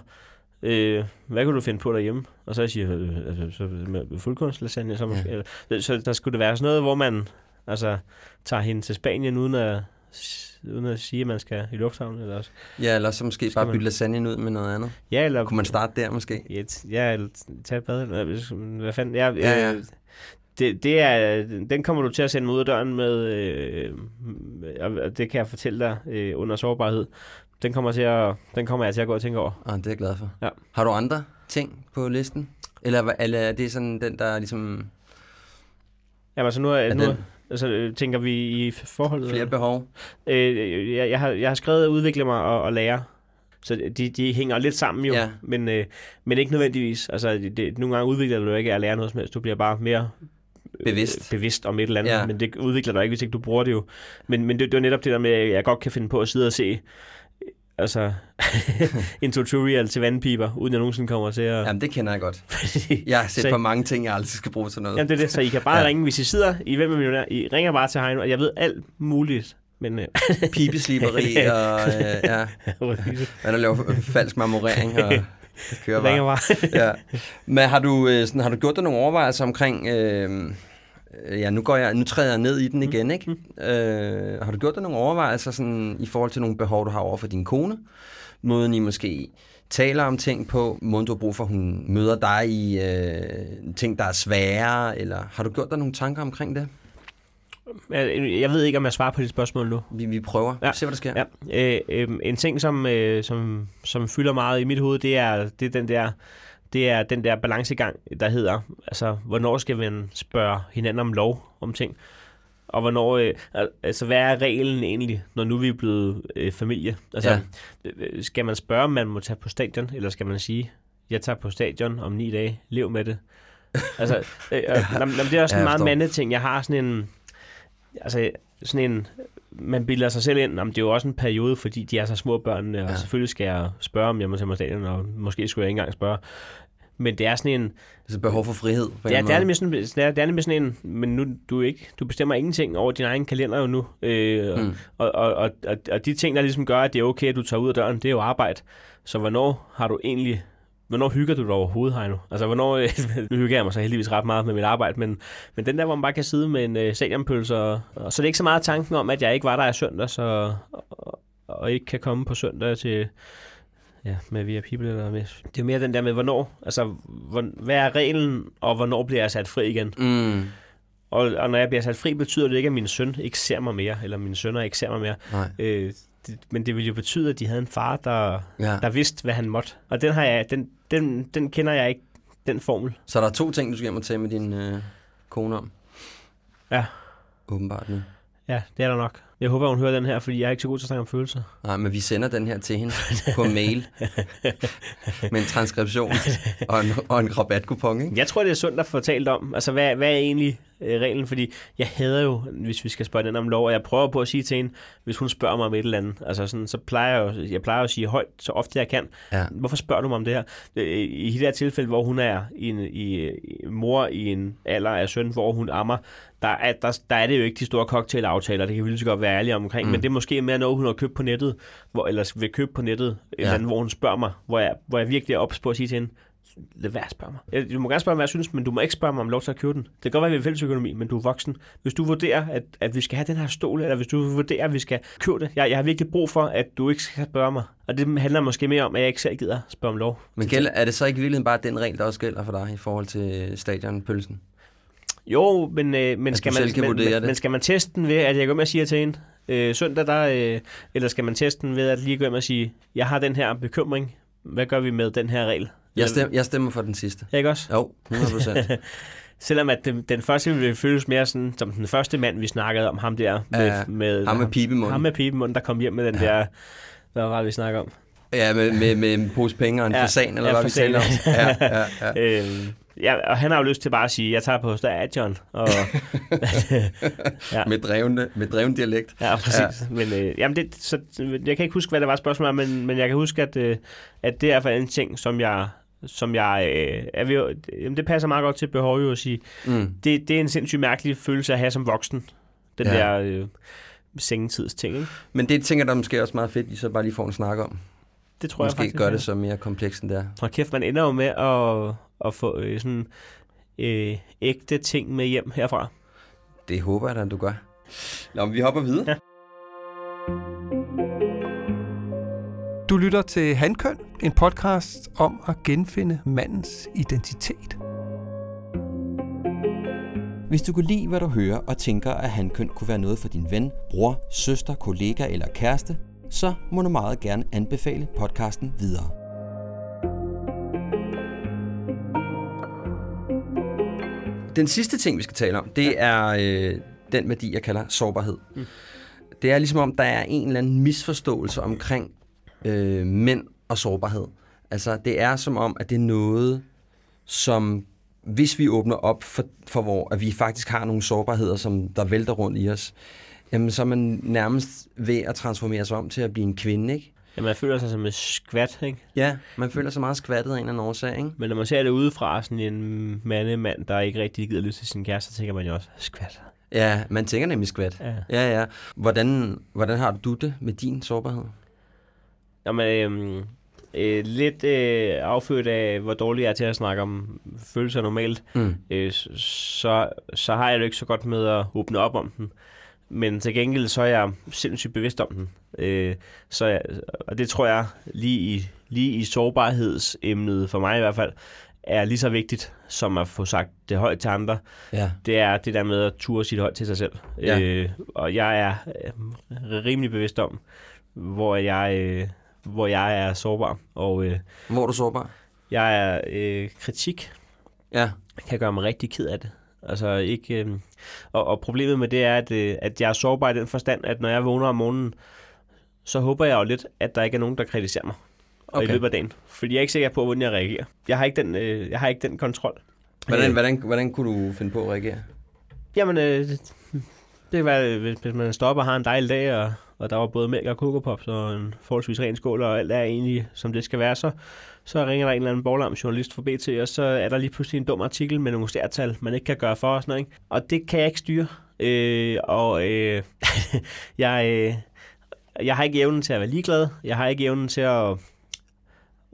Speaker 2: øh, hvad kan du finde på derhjemme? Og så siger jeg, øh, altså, så med fuldkornslasagne, så, måske,
Speaker 1: Ja.
Speaker 2: eller, så der skulle det være sådan noget, hvor man altså, tager hende til Spanien, uden at, uden at sige, at man skal i lufthavnen. Eller også.
Speaker 1: ja, eller så måske bare
Speaker 2: man-
Speaker 1: bytte lasagnen ud med noget andet.
Speaker 2: Ja, eller...
Speaker 1: Kunne man starte der måske?
Speaker 2: Ja, ja, eller tage et bad. eller Hvad fanden? Ja,
Speaker 1: Ja,
Speaker 2: ja,
Speaker 1: ja.
Speaker 2: Det, det er, den kommer du til at sende mig ud af døren med, øh, og det kan jeg fortælle dig øh, under sårbarhed. Den kommer, til at, den kommer jeg til at gå og tænke over.
Speaker 1: Ah, det er jeg glad for.
Speaker 2: Ja.
Speaker 1: Har du andre ting på listen? Eller, eller er det sådan den, der ligesom
Speaker 2: Jamen, altså nu, er,
Speaker 1: er
Speaker 2: nu
Speaker 1: den
Speaker 2: altså, øh, tænker vi i forholdet.
Speaker 1: flere behov?
Speaker 2: Øh, jeg, jeg, har, jeg har skrevet udvikle mig og, og lære. Så de, de hænger lidt sammen jo,
Speaker 1: Ja.
Speaker 2: men, øh, men ikke nødvendigvis. Altså, det, det, nogle gange udvikler du ikke at lære noget som helst. Du bliver bare mere øh,
Speaker 1: Bevidst.
Speaker 2: bevidst om et eller andet,
Speaker 1: Ja.
Speaker 2: men det udvikler dig ikke, hvis ikke du bruger det jo. Men, men det, det er netop det der med, at jeg godt kan finde på at sidde og se øh, altså, <laughs> en tutorial til vandpiber, uden jeg nogensinde kommer til at...
Speaker 1: Jamen, det kender jeg godt. <laughs> Jeg har set
Speaker 2: Så-
Speaker 1: på mange ting, jeg aldrig skal bruge til noget.
Speaker 2: Jamen det er det, så I kan bare <laughs>
Speaker 1: Ja.
Speaker 2: ringe, hvis I sidder i Hvem er millionær, I ringer bare til Heino, og jeg ved alt muligt, men... Øh,
Speaker 1: Pibesliberi og øh, ja, hvad der laver falsk marmorering og det kører bare.
Speaker 2: bare.
Speaker 1: Ja. Men har du, øh, sådan, har du gjort dig nogle overvejelser omkring... Øh, øh, ja, nu, går jeg, nu træder jeg ned i den igen, ikke? Øh, har du gjort dig nogle overvejelser sådan, i forhold til nogle behov, du har over for din kone? Måden I måske taler om ting på, måden du har brug for, hun møder dig i øh, ting, der er svære, eller har du gjort dig nogle tanker omkring det?
Speaker 2: Jeg ved ikke, om jeg svarer på dit spørgsmål nu.
Speaker 1: Vi, vi prøver. Ja.
Speaker 2: Ja.
Speaker 1: Se, hvad der sker.
Speaker 2: Ja, øh, øh, en ting, som, øh, som, som fylder meget i mit hoved, det er, det er den der det er den der balancegang, der hedder, altså, hvornår skal man spørge hinanden om lov om ting? Og hvornår, øh, al- altså, hvad er reglen egentlig, når nu vi er blevet øh, familie? Altså,
Speaker 1: Ja.
Speaker 2: ja. skal man spørge, om man må tage på stadion, eller skal man sige, jeg tager på stadion om ni dage, lev med det? Altså, øh, øh, <laughs> ja. det er også
Speaker 1: Ja,
Speaker 2: en meget mandeting. Jeg har sådan en, altså, sådan en, man bilder sig selv ind, om det er jo også en periode, fordi de er så små børnene, og
Speaker 1: Ja.
Speaker 2: ja. selvfølgelig skal jeg spørge, om jeg må tage mig stadion, og måske skulle jeg ikke engang spørge. Men det er sådan en,
Speaker 1: Altså behov for frihed. På en
Speaker 2: det er, nemlig sådan, det er, det er nemlig sådan en, men nu, du, er ikke, du bestemmer ingenting over din egen kalender jo nu. Øh,
Speaker 1: mm.
Speaker 2: og, og, og, og, og de ting, der ligesom gør, at det er okay, at du tager ud af døren, det er jo arbejde. Så hvornår har du egentlig Hvornår hygger du dig overhovedet, Heino? Altså, hvornår... <laughs> nu hygger jeg mig så heldigvis ret meget med mit arbejde, men, men den der, hvor man bare kan sidde med en øh, stadionpølse, og, og, så er det ikke så meget tanken om, at jeg ikke var der i søndag, så, og, og ikke kan komme på søndag til, ja, med via people eller med. Det er mere den der med, hvornår, altså, hvor, hvad er reglen, og hvornår bliver jeg sat fri igen?
Speaker 1: Mm.
Speaker 2: Og, og når jeg bliver sat fri, betyder det ikke, at min søn ikke ser mig mere, eller mine sønner ikke ser mig mere.
Speaker 1: Nej.
Speaker 2: Øh, det, men det ville jo betyde, at de havde en far, der,
Speaker 1: Ja.
Speaker 2: der vidste, hvad han måtte. Og den, har jeg, den, den, den kender jeg ikke, den formel.
Speaker 1: Så der er to ting, du skal hjem og tale med din øh, kone om?
Speaker 2: Ja.
Speaker 1: Åbenbart nu.
Speaker 2: Ja, det er der nok. Jeg håber, hun hører den her, fordi jeg er ikke så god til at snakke om følelser.
Speaker 1: Nej, men vi sender den her til hende på mail med en transkription og en, og en rabatkupon, ikke?
Speaker 2: Jeg tror, det er sundt at få talt om. Altså, hvad, hvad er egentlig øh, reglen? Fordi jeg hader jo, hvis vi skal spørge den om lov, og jeg prøver på at sige til hende, hvis hun spørger mig om et eller andet, altså sådan, så plejer jeg, jo, jeg plejer at sige højt, så ofte jeg kan.
Speaker 1: Ja.
Speaker 2: Hvorfor spørger du mig om det her? Øh, I det her tilfælde, hvor hun er i, en, i, i mor i en alder af søn, hvor hun ammer, der er, der, der er det jo ikke de store cocktailaftaler, det kan vi lige så godt være ærlige omkring, mm. men det er måske mere noget, hun har købt på nettet, hvor, eller vil købe på nettet, ja. eller andet, hvor hun spørger mig, hvor jeg, hvor jeg virkelig er ops på at sige til hende, lad være at spørge mig. Du må gerne spørge mig, hvad jeg synes, men du må ikke spørge mig om lov til at købe den. Det kan godt være, at vi er fælles økonomi, men du er voksen. Hvis du vurderer, at, at vi skal have den her stol, eller hvis du vurderer, at vi skal købe det, jeg, jeg har virkelig brug for, at du ikke skal spørge mig. Og det handler måske mere om, at jeg ikke selv gider spørge om lov.
Speaker 1: Men gælder, er det så ikke i virkeligheden bare den regel, der også gælder for dig i forhold til stadionpølsen?
Speaker 2: Jo, men, øh, men, skal man, men, men, men skal man teste den ved, at jeg går med at sige til hende, øh, søndag der, øh, eller skal man teste den ved at lige gå med at sige, jeg har den her bekymring, hvad gør vi med den her regel?
Speaker 1: Jeg stemmer, jeg stemmer for den sidste.
Speaker 2: Ikke også?
Speaker 1: Jo, 100%. <laughs>
Speaker 2: Selvom at den, den første ville føles mere sådan, som den første mand, vi snakkede om, ham der med,
Speaker 1: Ja,
Speaker 2: med
Speaker 1: ham med pibemunden.
Speaker 2: Ham med pibemunden, der kom hjem med den ja. der, hvad var det, vi snakker om?
Speaker 1: Ja, med, med, med en pose penge og en
Speaker 2: Ja,
Speaker 1: fasan, eller
Speaker 2: ja,
Speaker 1: hvad vi
Speaker 2: fasan.
Speaker 1: taler om. <laughs> Ja, ja, ja.
Speaker 2: Øhm, ja, og han har jo lyst til bare at sige, jeg tager på stadion. Og, <laughs> ja.
Speaker 1: Med, drevne, med dreven dialekt.
Speaker 2: Ja, præcis. Ja. Men, øh, jamen det, så, jeg kan ikke huske, hvad det var spørgsmål om, men, men jeg kan huske, at, øh, at det er i hvert fald en ting, som jeg, som jeg øh, er ved, jamen det passer meget godt til behov jo at sige.
Speaker 1: Mm.
Speaker 2: Det, det er en sindssygt mærkelig følelse at have som voksen. Den
Speaker 1: Ja.
Speaker 2: der øh, sengetidssting, ikke?
Speaker 1: Men det tænker der er måske også meget fedt, I så bare lige får en snak om.
Speaker 2: Det tror jeg
Speaker 1: Måske
Speaker 2: faktisk.
Speaker 1: gør
Speaker 2: ja.
Speaker 1: det så mere komplekst end det er.
Speaker 2: Hold kæft, man ender jo med at, at få øh, sådan øh, ægte ting med hjem herfra.
Speaker 1: Det håber jeg da, du gør. Nå, men vi hopper videre.
Speaker 2: Ja.
Speaker 4: Du lytter til Handkøn, en podcast om at genfinde mandens identitet.
Speaker 1: Hvis du kunne lide, hvad du hører, og tænker, at handkøn kunne være noget for din ven, bror, søster, kollega eller kæreste, så må du meget gerne anbefale podcasten videre. Den sidste ting, vi skal tale om, det er øh, den værdi, jeg kalder sårbarhed. Mm. Det er ligesom om, der er en eller anden misforståelse omkring øh, mænd og sårbarhed. Altså, det er som om, at det er noget, som hvis vi åbner op for, for hvor at vi faktisk har nogle sårbarheder, som der vælter rundt i os, jamen så er man nærmest ved at transformere sig om til at blive en kvinde, ikke?
Speaker 2: Ja, man føler sig som en skvat, ikke?
Speaker 1: Ja, man føler sig meget skvattet af en eller anden årsag, ikke?
Speaker 2: Men når man ser det udefra, sådan en mandemand, der ikke rigtig gider lyst til sin kæreste, så tænker man jo også, skvat.
Speaker 1: Ja, man tænker nemlig skvat.
Speaker 2: Ja.
Speaker 1: Ja, ja. Hvordan, hvordan har du det med din sårbarhed?
Speaker 2: Jamen, øhm, øh, lidt øh, affødt af, hvor dårlig jeg er til at snakke om følelser normalt,
Speaker 1: Mm.
Speaker 2: øh, så, så har jeg det ikke så godt med at åbne op om den. Men til gengæld så er jeg sindssygt bevidst om den. Øh, så jeg, og det tror jeg lige i, lige i sårbarhedsemnet, for mig i hvert fald, er lige så vigtigt som at få sagt det højt til andre.
Speaker 1: Ja.
Speaker 2: Det er det der med at ture sit højt til sig selv.
Speaker 1: Ja.
Speaker 2: Øh, og jeg er øh, rimelig bevidst om, hvor jeg, øh, hvor jeg er sårbar. Og øh,
Speaker 1: Hvor er du sårbar?
Speaker 2: jeg er øh, kritik
Speaker 1: Ja.
Speaker 2: kan gøre mig rigtig ked af det. Altså ikke, øh, og, og problemet med det er, at, øh, at jeg er sårbar i den forstand, at når jeg vågner om morgenen, så håber jeg jo lidt, at der ikke er nogen, der kritiserer mig okay.
Speaker 1: Okay.
Speaker 2: i løbet af dagen. Fordi jeg er ikke sikker på, hvordan jeg reagerer. Jeg har ikke den, øh, jeg har ikke den kontrol.
Speaker 1: Hvordan,
Speaker 2: Øh,
Speaker 1: hvordan, hvordan kunne du finde på at reagere?
Speaker 2: Jamen, øh, det det kan være, hvis, hvis man stopper og har en dejlig dag, og, og der var både mælk og Coco Pops og en forholdsvis ren skål, og alt er egentlig, som det skal være, så, så ringer der en eller anden borlam journalist fra BT, og så er der lige pludselig en dum artikel med nogle stærtal, man ikke kan gøre for og sådan noget. Ikke? Og det kan jeg ikke styre. Øh, og øh, <laughs> jeg, øh, jeg har ikke evnen til at være ligeglad. Jeg har ikke evnen til at,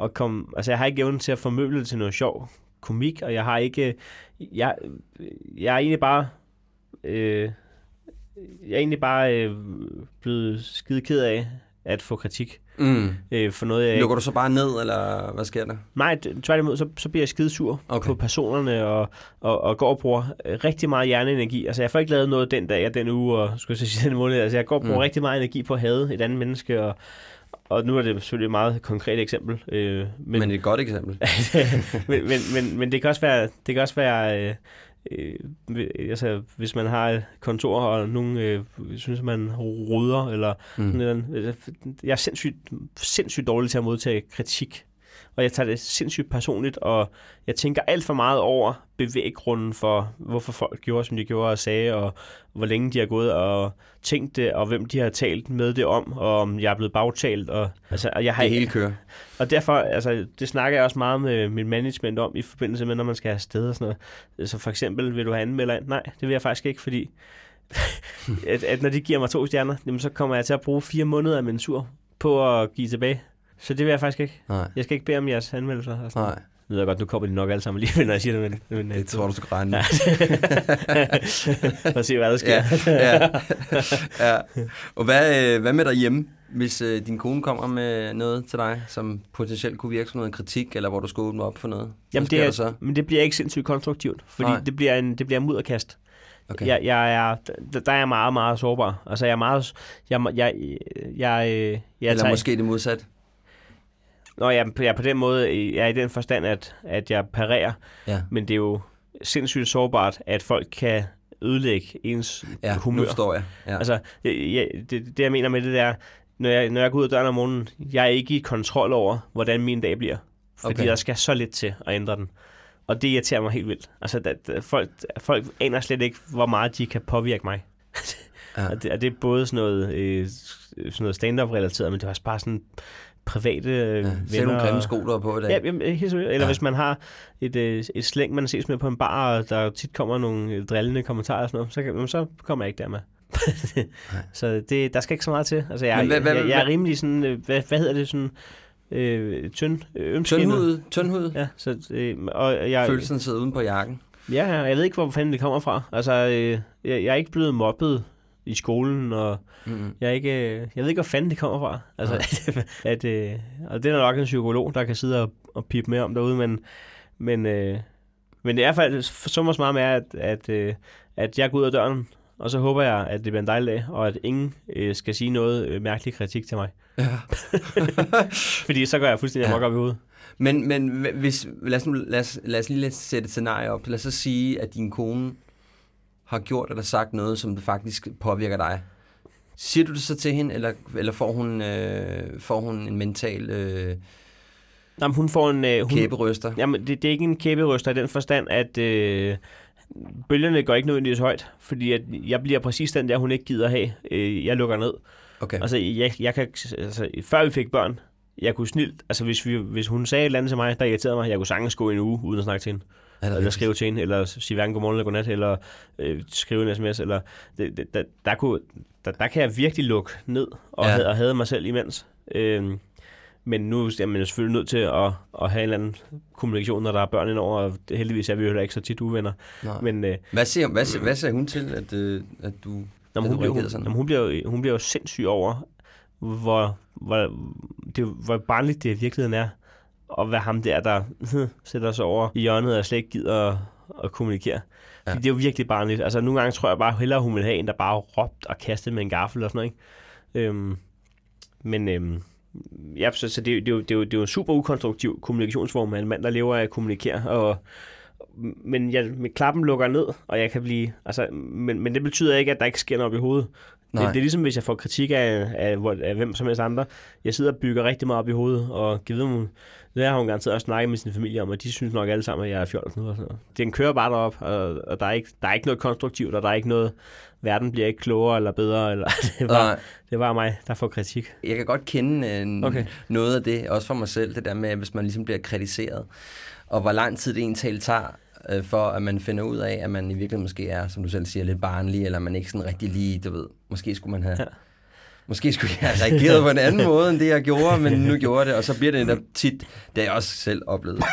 Speaker 2: at komme, altså jeg har ikke evnen til at formøble det til noget sjov komik, og jeg har ikke, jeg, jeg er egentlig bare, øh, jeg er egentlig bare øh, blevet skide ked af at få kritik
Speaker 1: Mm.
Speaker 2: øh, for noget, jeg.
Speaker 1: Lukker du så bare ned, eller hvad sker der?
Speaker 2: Nej, tværtimod, så, så bliver jeg skide sur
Speaker 1: Okay.
Speaker 2: på personerne, og, og, og går og bruger øh, rigtig meget hjerneenergi. Altså, jeg får ikke lavet noget den dag og den uge, og skulle jeg sige den måned. Altså, jeg går og bruger
Speaker 1: Mm.
Speaker 2: rigtig meget energi på at hade et andet menneske, og, og nu er det selvfølgelig et meget konkret eksempel. Øh,
Speaker 1: Men, men et godt eksempel. <laughs>
Speaker 2: men, men, men, men det kan også være, det kan også være øh, øh, altså, hvis man har et kontor, og nogen øh, synes, man ruder, eller
Speaker 1: Mm.
Speaker 2: sådan noget. Jeg er sindssygt, sindssygt dårlig til at modtage kritik. Og jeg tager det sindssygt personligt, og jeg tænker alt for meget over bevæggrunden for, hvorfor folk gjorde, som de gjorde og sagde, og hvor længe de har gået og tænkt det, og hvem de har talt med det om, og om jeg er blevet bagtalt. Og, altså, og, jeg har,
Speaker 1: Det hele kører.
Speaker 2: og derfor, altså, det snakker jeg også meget med mit management om, i forbindelse med, når man skal have sted og sådan noget. Så for eksempel, vil du have anmelder ind? Nej, det vil jeg faktisk ikke, fordi <laughs> at, at når de giver mig to stjerner, jamen, så kommer jeg til at bruge fire måneder af min sur på at give tilbage. Så det vil jeg faktisk ikke.
Speaker 1: Nej,
Speaker 2: Jeg skal ikke bede om jeres anmeldelser. Og sådan.
Speaker 1: nej.
Speaker 2: Nu ved jeg godt, nu kommer de nok alle sammen alligevel, <laughs> når jeg siger det. Men, men,
Speaker 1: Det tror du, du skal regne med.
Speaker 2: Lad os se, hvad der sker.
Speaker 1: Ja, ja, <laughs> ja. Og hvad, øh, hvad med derhjemme, hvis øh, din kone kommer med noget til dig, som potentielt kunne virke som noget kritik, eller hvor du skal åbne op for noget?
Speaker 2: Jamen, det er,
Speaker 1: så?
Speaker 2: men det bliver ikke sindssygt konstruktivt, fordi
Speaker 1: Nej.
Speaker 2: det bliver, en, det bliver en mudderkast.
Speaker 1: Okay.
Speaker 2: Jeg, jeg er, der, der er jeg meget, meget sårbar. Altså, jeg er meget... Jeg, jeg, jeg, jeg, jeg, jeg
Speaker 1: eller
Speaker 2: tager-
Speaker 1: måske det modsatte.
Speaker 2: Nå, jeg, jeg er på den måde, jeg er i den forstand, at, at jeg parerer,
Speaker 1: Ja,
Speaker 2: men det er jo sindssygt sårbart, at folk kan ødelægge ens
Speaker 1: ja nu
Speaker 2: humør.
Speaker 1: forstår jeg. Ja.
Speaker 2: Altså, jeg, jeg, det, det jeg mener med det der, når jeg, når jeg går ud af døren om morgenen, jeg er ikke i kontrol over, hvordan min dag bliver. Fordi
Speaker 1: Okay.
Speaker 2: der skal så lidt til at ændre den. Og det irriterer mig helt vildt. Altså, der, der, folk, folk aner slet ikke, hvor meget de kan påvirke mig.
Speaker 1: Ja. <laughs>
Speaker 2: og, det, og det er både sådan noget, øh, sådan noget stand-up relateret, men det er også bare sådan private øh,
Speaker 1: ja.
Speaker 2: venner.
Speaker 1: Ser nogle grimme sko, har på i dag?
Speaker 2: Ja, jamen, helt seriøst. Eller
Speaker 1: Ja.
Speaker 2: hvis man har et, øh, et slæng, man ses med på en bar, og der tit kommer nogle øh, drillende kommentarer og sådan noget, så, kan, så kommer jeg ikke der med. <laughs> så det, der skal ikke så meget til. Altså, jeg,
Speaker 1: Men hvad-
Speaker 2: hvad, jeg, jeg er rimelig sådan, hvad, hvad hedder det, sådan øh, tynd, ømskinnet.
Speaker 1: Tyndhud, tyndhud. Ja.
Speaker 2: Så, øh, og jeg,
Speaker 1: Følelsen sidder uden på jakken.
Speaker 2: Ja, ja, jeg ved ikke, hvor fanden det kommer fra. Altså, øh, jeg, jeg er ikke blevet mobbet i skolen, og
Speaker 1: Mm.
Speaker 2: jeg, ikke, øh, jeg ved ikke, hvor fanden det kommer fra. Altså, <laughs> at, øh, og det er nok en psykolog, der kan sidde og, og pipe med om derude, men, men, øh, men det er faktisk så meget med, at, at, øh, at jeg går ud af døren, og så håber jeg, at det bliver en dejlig dag, og at ingen øh, skal sige noget øh, mærkelig kritik til mig.
Speaker 1: Ja. <laughs>
Speaker 2: Fordi så går jeg fuldstændig
Speaker 1: Ja.
Speaker 2: op i hovedet.
Speaker 1: Men, men hvis, lad, os nu, lad, os, lad os lige lidt sætte et scenarie op. Lad os så sige, at din kone har gjort eller sagt noget, som det faktisk påvirker dig. Siger du det så til hende, eller, eller får, hun, øh, får hun en mental øh,
Speaker 2: Jamen, hun får en... Øh, hun,
Speaker 1: kæberøster?
Speaker 2: Jamen, det, det er ikke en kæberyster i den forstand, at øh, bølgerne går ikke nødvendigvis højt, fordi at jeg bliver præcis den der, hun ikke gider have. Øh, jeg lukker ned.
Speaker 1: Okay.
Speaker 2: Altså, jeg, jeg kan, altså, før vi fik børn, jeg kunne snilt, altså hvis, vi, hvis hun sagde et eller andet til mig, der irriterede mig, jeg kunne sagtens gå en uge uden at snakke til hende.
Speaker 1: Det
Speaker 2: Eller skrive til hende, eller sige hverken godmorgen eller godnat, eller øh, skrive en sms, eller det, det, der, der, kunne, der, der kan jeg virkelig lukke ned, og,
Speaker 1: Ja.
Speaker 2: ja. havde, og havde mig selv imens. Øhm, men nu er man selvfølgelig nødt til at, at have en eller anden kommunikation, når der er børn indover, og heldigvis er vi jo heller ikke så tit uvenner.
Speaker 1: Nej.
Speaker 2: Men øh,
Speaker 1: Hvad siger, hvad, siger, hvad siger hun til, at, øh, at du...
Speaker 2: Nå,
Speaker 1: At
Speaker 2: men
Speaker 1: du
Speaker 2: hun, bliver, hun,
Speaker 1: sådan?
Speaker 2: jamen, hun, bliver hun bliver jo sindssyg over, hvor, hvor, det, hvor barnligt det i virkeligheden er. Og hvad ham der, der <laughs> sætter sig over i hjørnet og slet ikke gider at, at kommunikere.
Speaker 1: Ja.
Speaker 2: Det er jo virkelig barnligt. Altså nogle gange tror jeg bare hellere, hun vil have en, der bare råbt og kastet med en gaffel og sådan noget. Ikke? Øhm, men øhm, ja, så, så det, er jo- det, er jo, det, er jo, det er jo en super ukonstruktiv kommunikationsform af en mand, der lever af at kommunikere. Og, men jeg, med klappen lukker ned, og jeg kan blive... Altså, men, men det betyder ikke, at der ikke sker noget op i hovedet.
Speaker 1: Nej.
Speaker 2: Det, det er ligesom, hvis jeg får kritik af, af, hvor- af hvem som helst andre. Jeg sidder og bygger rigtig meget op i hovedet, og givet dem, det har hun garanteret også snakket med sin familie om, og de synes nok alle sammen, at jeg er fjollet. Og sådan noget. Den kører bare derop, og, og der, er ikke, der er ikke noget konstruktivt, og der er ikke noget, verden bliver ikke klogere eller bedre. Eller, <laughs> det, var,
Speaker 1: Nej.
Speaker 2: det var mig, der får kritik.
Speaker 1: Jeg kan godt kende øh. Okay. noget af det, også for mig selv, det der med, hvis man ligesom bliver kritiseret, og hvor lang tid det egentlig tager, øh, for at man finder ud af, at man i virkeligheden måske er, som du selv siger, lidt barnlig, eller man ikke sådan rigtig lige, du ved, måske skulle man have... Ja. Måske skulle jeg have reageret på en anden <laughs> måde, end det jeg gjorde, men nu gjorde jeg det, og så bliver det netop tit, det har jeg også selv oplevet.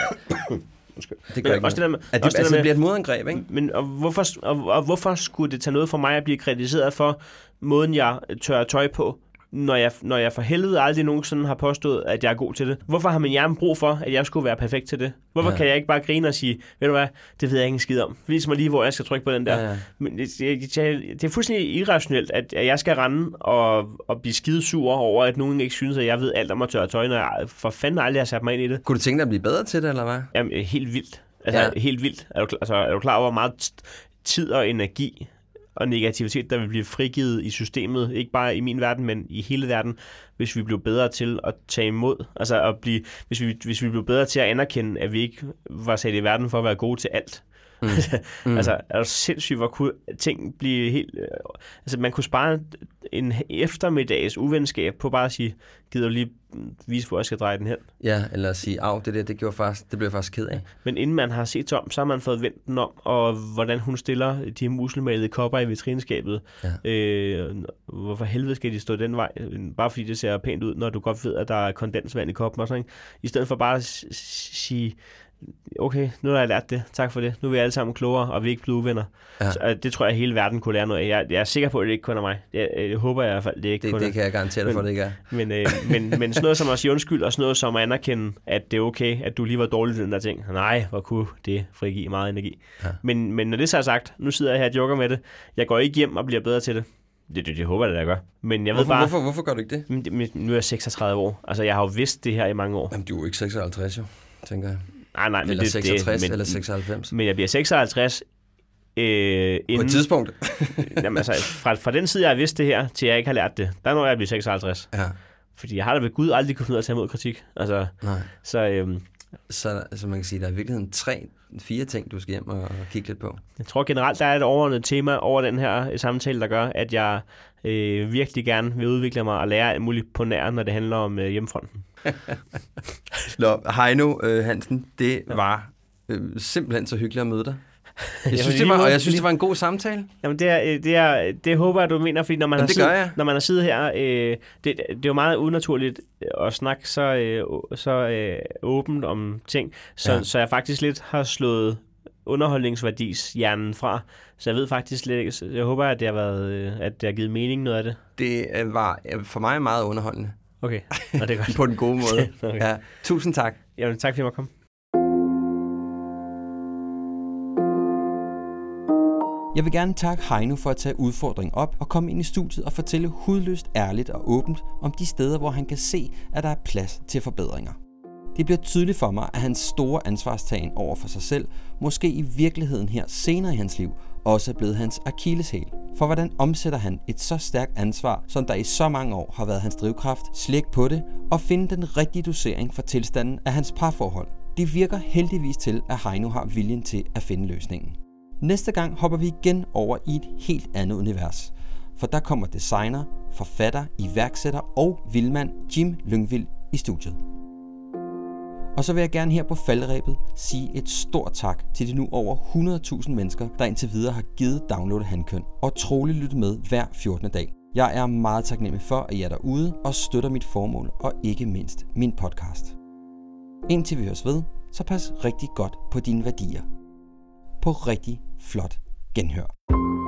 Speaker 1: Det gør
Speaker 2: Men
Speaker 1: ikke
Speaker 2: også
Speaker 1: noget.
Speaker 2: det der med-
Speaker 1: at det,
Speaker 2: også det
Speaker 1: altså,
Speaker 2: der
Speaker 1: det
Speaker 2: med-
Speaker 1: bliver et modangreb, ikke?
Speaker 2: Men og hvorfor, og, og hvorfor skulle det tage noget for mig at blive kritiseret for måden, jeg tørrer tøj på, når jeg, når jeg for helvede aldrig nogensinde har påstået, at jeg er god til det? Hvorfor har min hjerne brug for, at jeg skulle være perfekt til det? Hvorfor
Speaker 1: Ja.
Speaker 2: kan jeg ikke bare grine og sige, ved du hvad, det ved jeg ikke en skid om. Vis mig lige, hvor jeg skal trykke på den der.
Speaker 1: Ja, ja.
Speaker 2: Men det, det, det, er fuldstændig irrationelt, at, at jeg skal rende og, og blive skidesur over, at nogen ikke synes, at jeg ved alt om at tørre tøj, når jeg for fanden aldrig har sat mig ind i det.
Speaker 1: Kunne du tænke dig at blive bedre til det, eller hvad?
Speaker 2: Jamen, helt vildt. Altså
Speaker 1: Ja.
Speaker 2: helt vildt. Er du, altså, er du klar over, hvor meget tid og energi og negativitet, der vil blive frigivet i systemet, ikke bare i min verden, men i hele verden, hvis vi blev bedre til at tage imod, altså at blive, hvis vi, hvis vi blev bedre til at anerkende, at vi ikke var sat i verden for at være gode til alt.
Speaker 1: Mm. <laughs>
Speaker 2: Mm. altså, er du sindssygt, hvor kunne ting blive helt... øh, Altså, man kunne spare en eftermiddags uvenskab på bare at sige, gider du lige vise, hvor jeg skal dreje den hen?
Speaker 1: Ja, eller at sige, af, det der, det, gjorde faktisk, det blev jeg faktisk ked af.
Speaker 2: Men inden man har set sig om, så har man fået vendt den om, og hvordan hun stiller de muskelmalede kopper i vitrineskabet.
Speaker 1: Ja.
Speaker 2: Øh, hvorfor helvede skal de stå den vej? Bare fordi det ser pænt ud, når du godt ved, at der er kondensvand i koppen og sådan ikke? I stedet for bare at sige, okay, nu har jeg lært det, tak for det. Nu er vi alle sammen klogere, og vi er ikke blevet uvenner.
Speaker 1: Ja.
Speaker 2: Så, øh, det tror jeg, at hele verden kunne lære noget af. Jeg, jeg er sikker på, at det ikke kun er mig. Jeg, jeg håber jeg i hvert fald, det er ikke
Speaker 1: Det,
Speaker 2: kun
Speaker 1: det
Speaker 2: er.
Speaker 1: kan jeg garantere dig for, det ikke er.
Speaker 2: Men, øh, men, men sådan noget som at sige undskyld, og sådan noget som at anerkende, at det er okay, at du lige var dårlig til den der ting. Nej, hvor kunne det frigive meget energi.
Speaker 1: Ja.
Speaker 2: Men, men når det så er sagt, nu sidder jeg her og joker med det. Jeg går ikke hjem og bliver bedre til det. Det, det, det håber jeg, at jeg gør. Men jeg ved
Speaker 1: Hvorfor,
Speaker 2: bare,
Speaker 1: hvorfor, hvorfor gør du ikke det?
Speaker 2: Nu er jeg 36 år. Altså, jeg har jo vidst det her i mange år.
Speaker 1: Jamen, du er jo ikke 56, jo, tænker jeg.
Speaker 2: Nej, nej, men
Speaker 1: Eller
Speaker 2: det,
Speaker 1: 66,
Speaker 2: det, men,
Speaker 1: eller 96.
Speaker 2: Men jeg bliver 56 øh,
Speaker 1: På
Speaker 2: inden...
Speaker 1: et tidspunkt. <laughs>
Speaker 2: Jamen, altså, fra, fra den side, jeg har vidst det her, til jeg ikke har lært det, der når jeg bliver 56.
Speaker 1: ja,
Speaker 2: Fordi jeg har da ved Gud aldrig kunne finde ud af at tage imod kritik. Altså,
Speaker 1: nej.
Speaker 2: så øhm,
Speaker 1: Så, så man kan sige, der er i virkeligheden tre, fire ting, du skal hjem og, og kigge lidt på.
Speaker 2: jeg tror generelt, der er et overordnet tema over den her øh, samtale, der gør, at jeg øh, virkelig gerne vil udvikle mig og lære alt muligt på nær, når det handler om øh, hjemmefronten. <laughs>
Speaker 1: Nå, Heino øh, Hansen, det var øh, simpelthen så hyggeligt at møde dig. <laughs> Jeg synes, det var, og jeg synes, det var en god samtale.
Speaker 2: Jamen, det, er, øh, det, er, det håber jeg, du mener, fordi når man,
Speaker 1: Jamen,
Speaker 2: har
Speaker 1: det
Speaker 2: siddet,
Speaker 1: jeg.
Speaker 2: når man har siddet her, øh, det, det er jo meget unaturligt at snakke så, øh, så øh, åbent om ting, så,
Speaker 1: Ja.
Speaker 2: ja. så jeg faktisk lidt har slået underholdningsværdis hjernen fra, så jeg ved faktisk slet ikke, jeg håber, at det har, været, øh, at det har givet mening noget af det.
Speaker 1: Det øh, var øh, for mig meget underholdende.
Speaker 2: Okay, og det er godt. <laughs>
Speaker 1: På den gode måde. <laughs>
Speaker 2: Okay.
Speaker 1: Ja, tusind tak.
Speaker 2: Jamen, tak fordi jeg måtte komme.
Speaker 1: Jeg vil gerne takke Heino for at tage udfordringen op og komme ind i studiet og fortælle hudløst ærligt og åbent om de steder, hvor han kan se, at der er plads til forbedringer. Det bliver tydeligt for mig, at hans store ansvarstagen over for sig selv, måske i virkeligheden her senere i hans liv, også er blevet hans akilleshæl. For hvordan omsætter han et så stærkt ansvar, som der i så mange år har været hans drivkraft, slæk på det og finde den rigtige dosering for tilstanden af hans parforhold? Det virker heldigvis til, at Heino har viljen til at finde løsningen. Næste gang hopper vi igen over i et helt andet univers. For der kommer designer, forfatter, iværksætter og vildmand Jim Lyngvild i studiet. Og så vil jeg gerne her på faldrebet sige et stort tak til de nu over 100.000 mennesker, der indtil videre har givet downloadet Handkøn og troligt lyttet med hver 14. dag. Jeg er meget taknemmelig for, at I er derude og støtter mit formål og ikke mindst min podcast. Indtil vi høres ved, så pas rigtig godt på dine værdier. På rigtig flot genhør.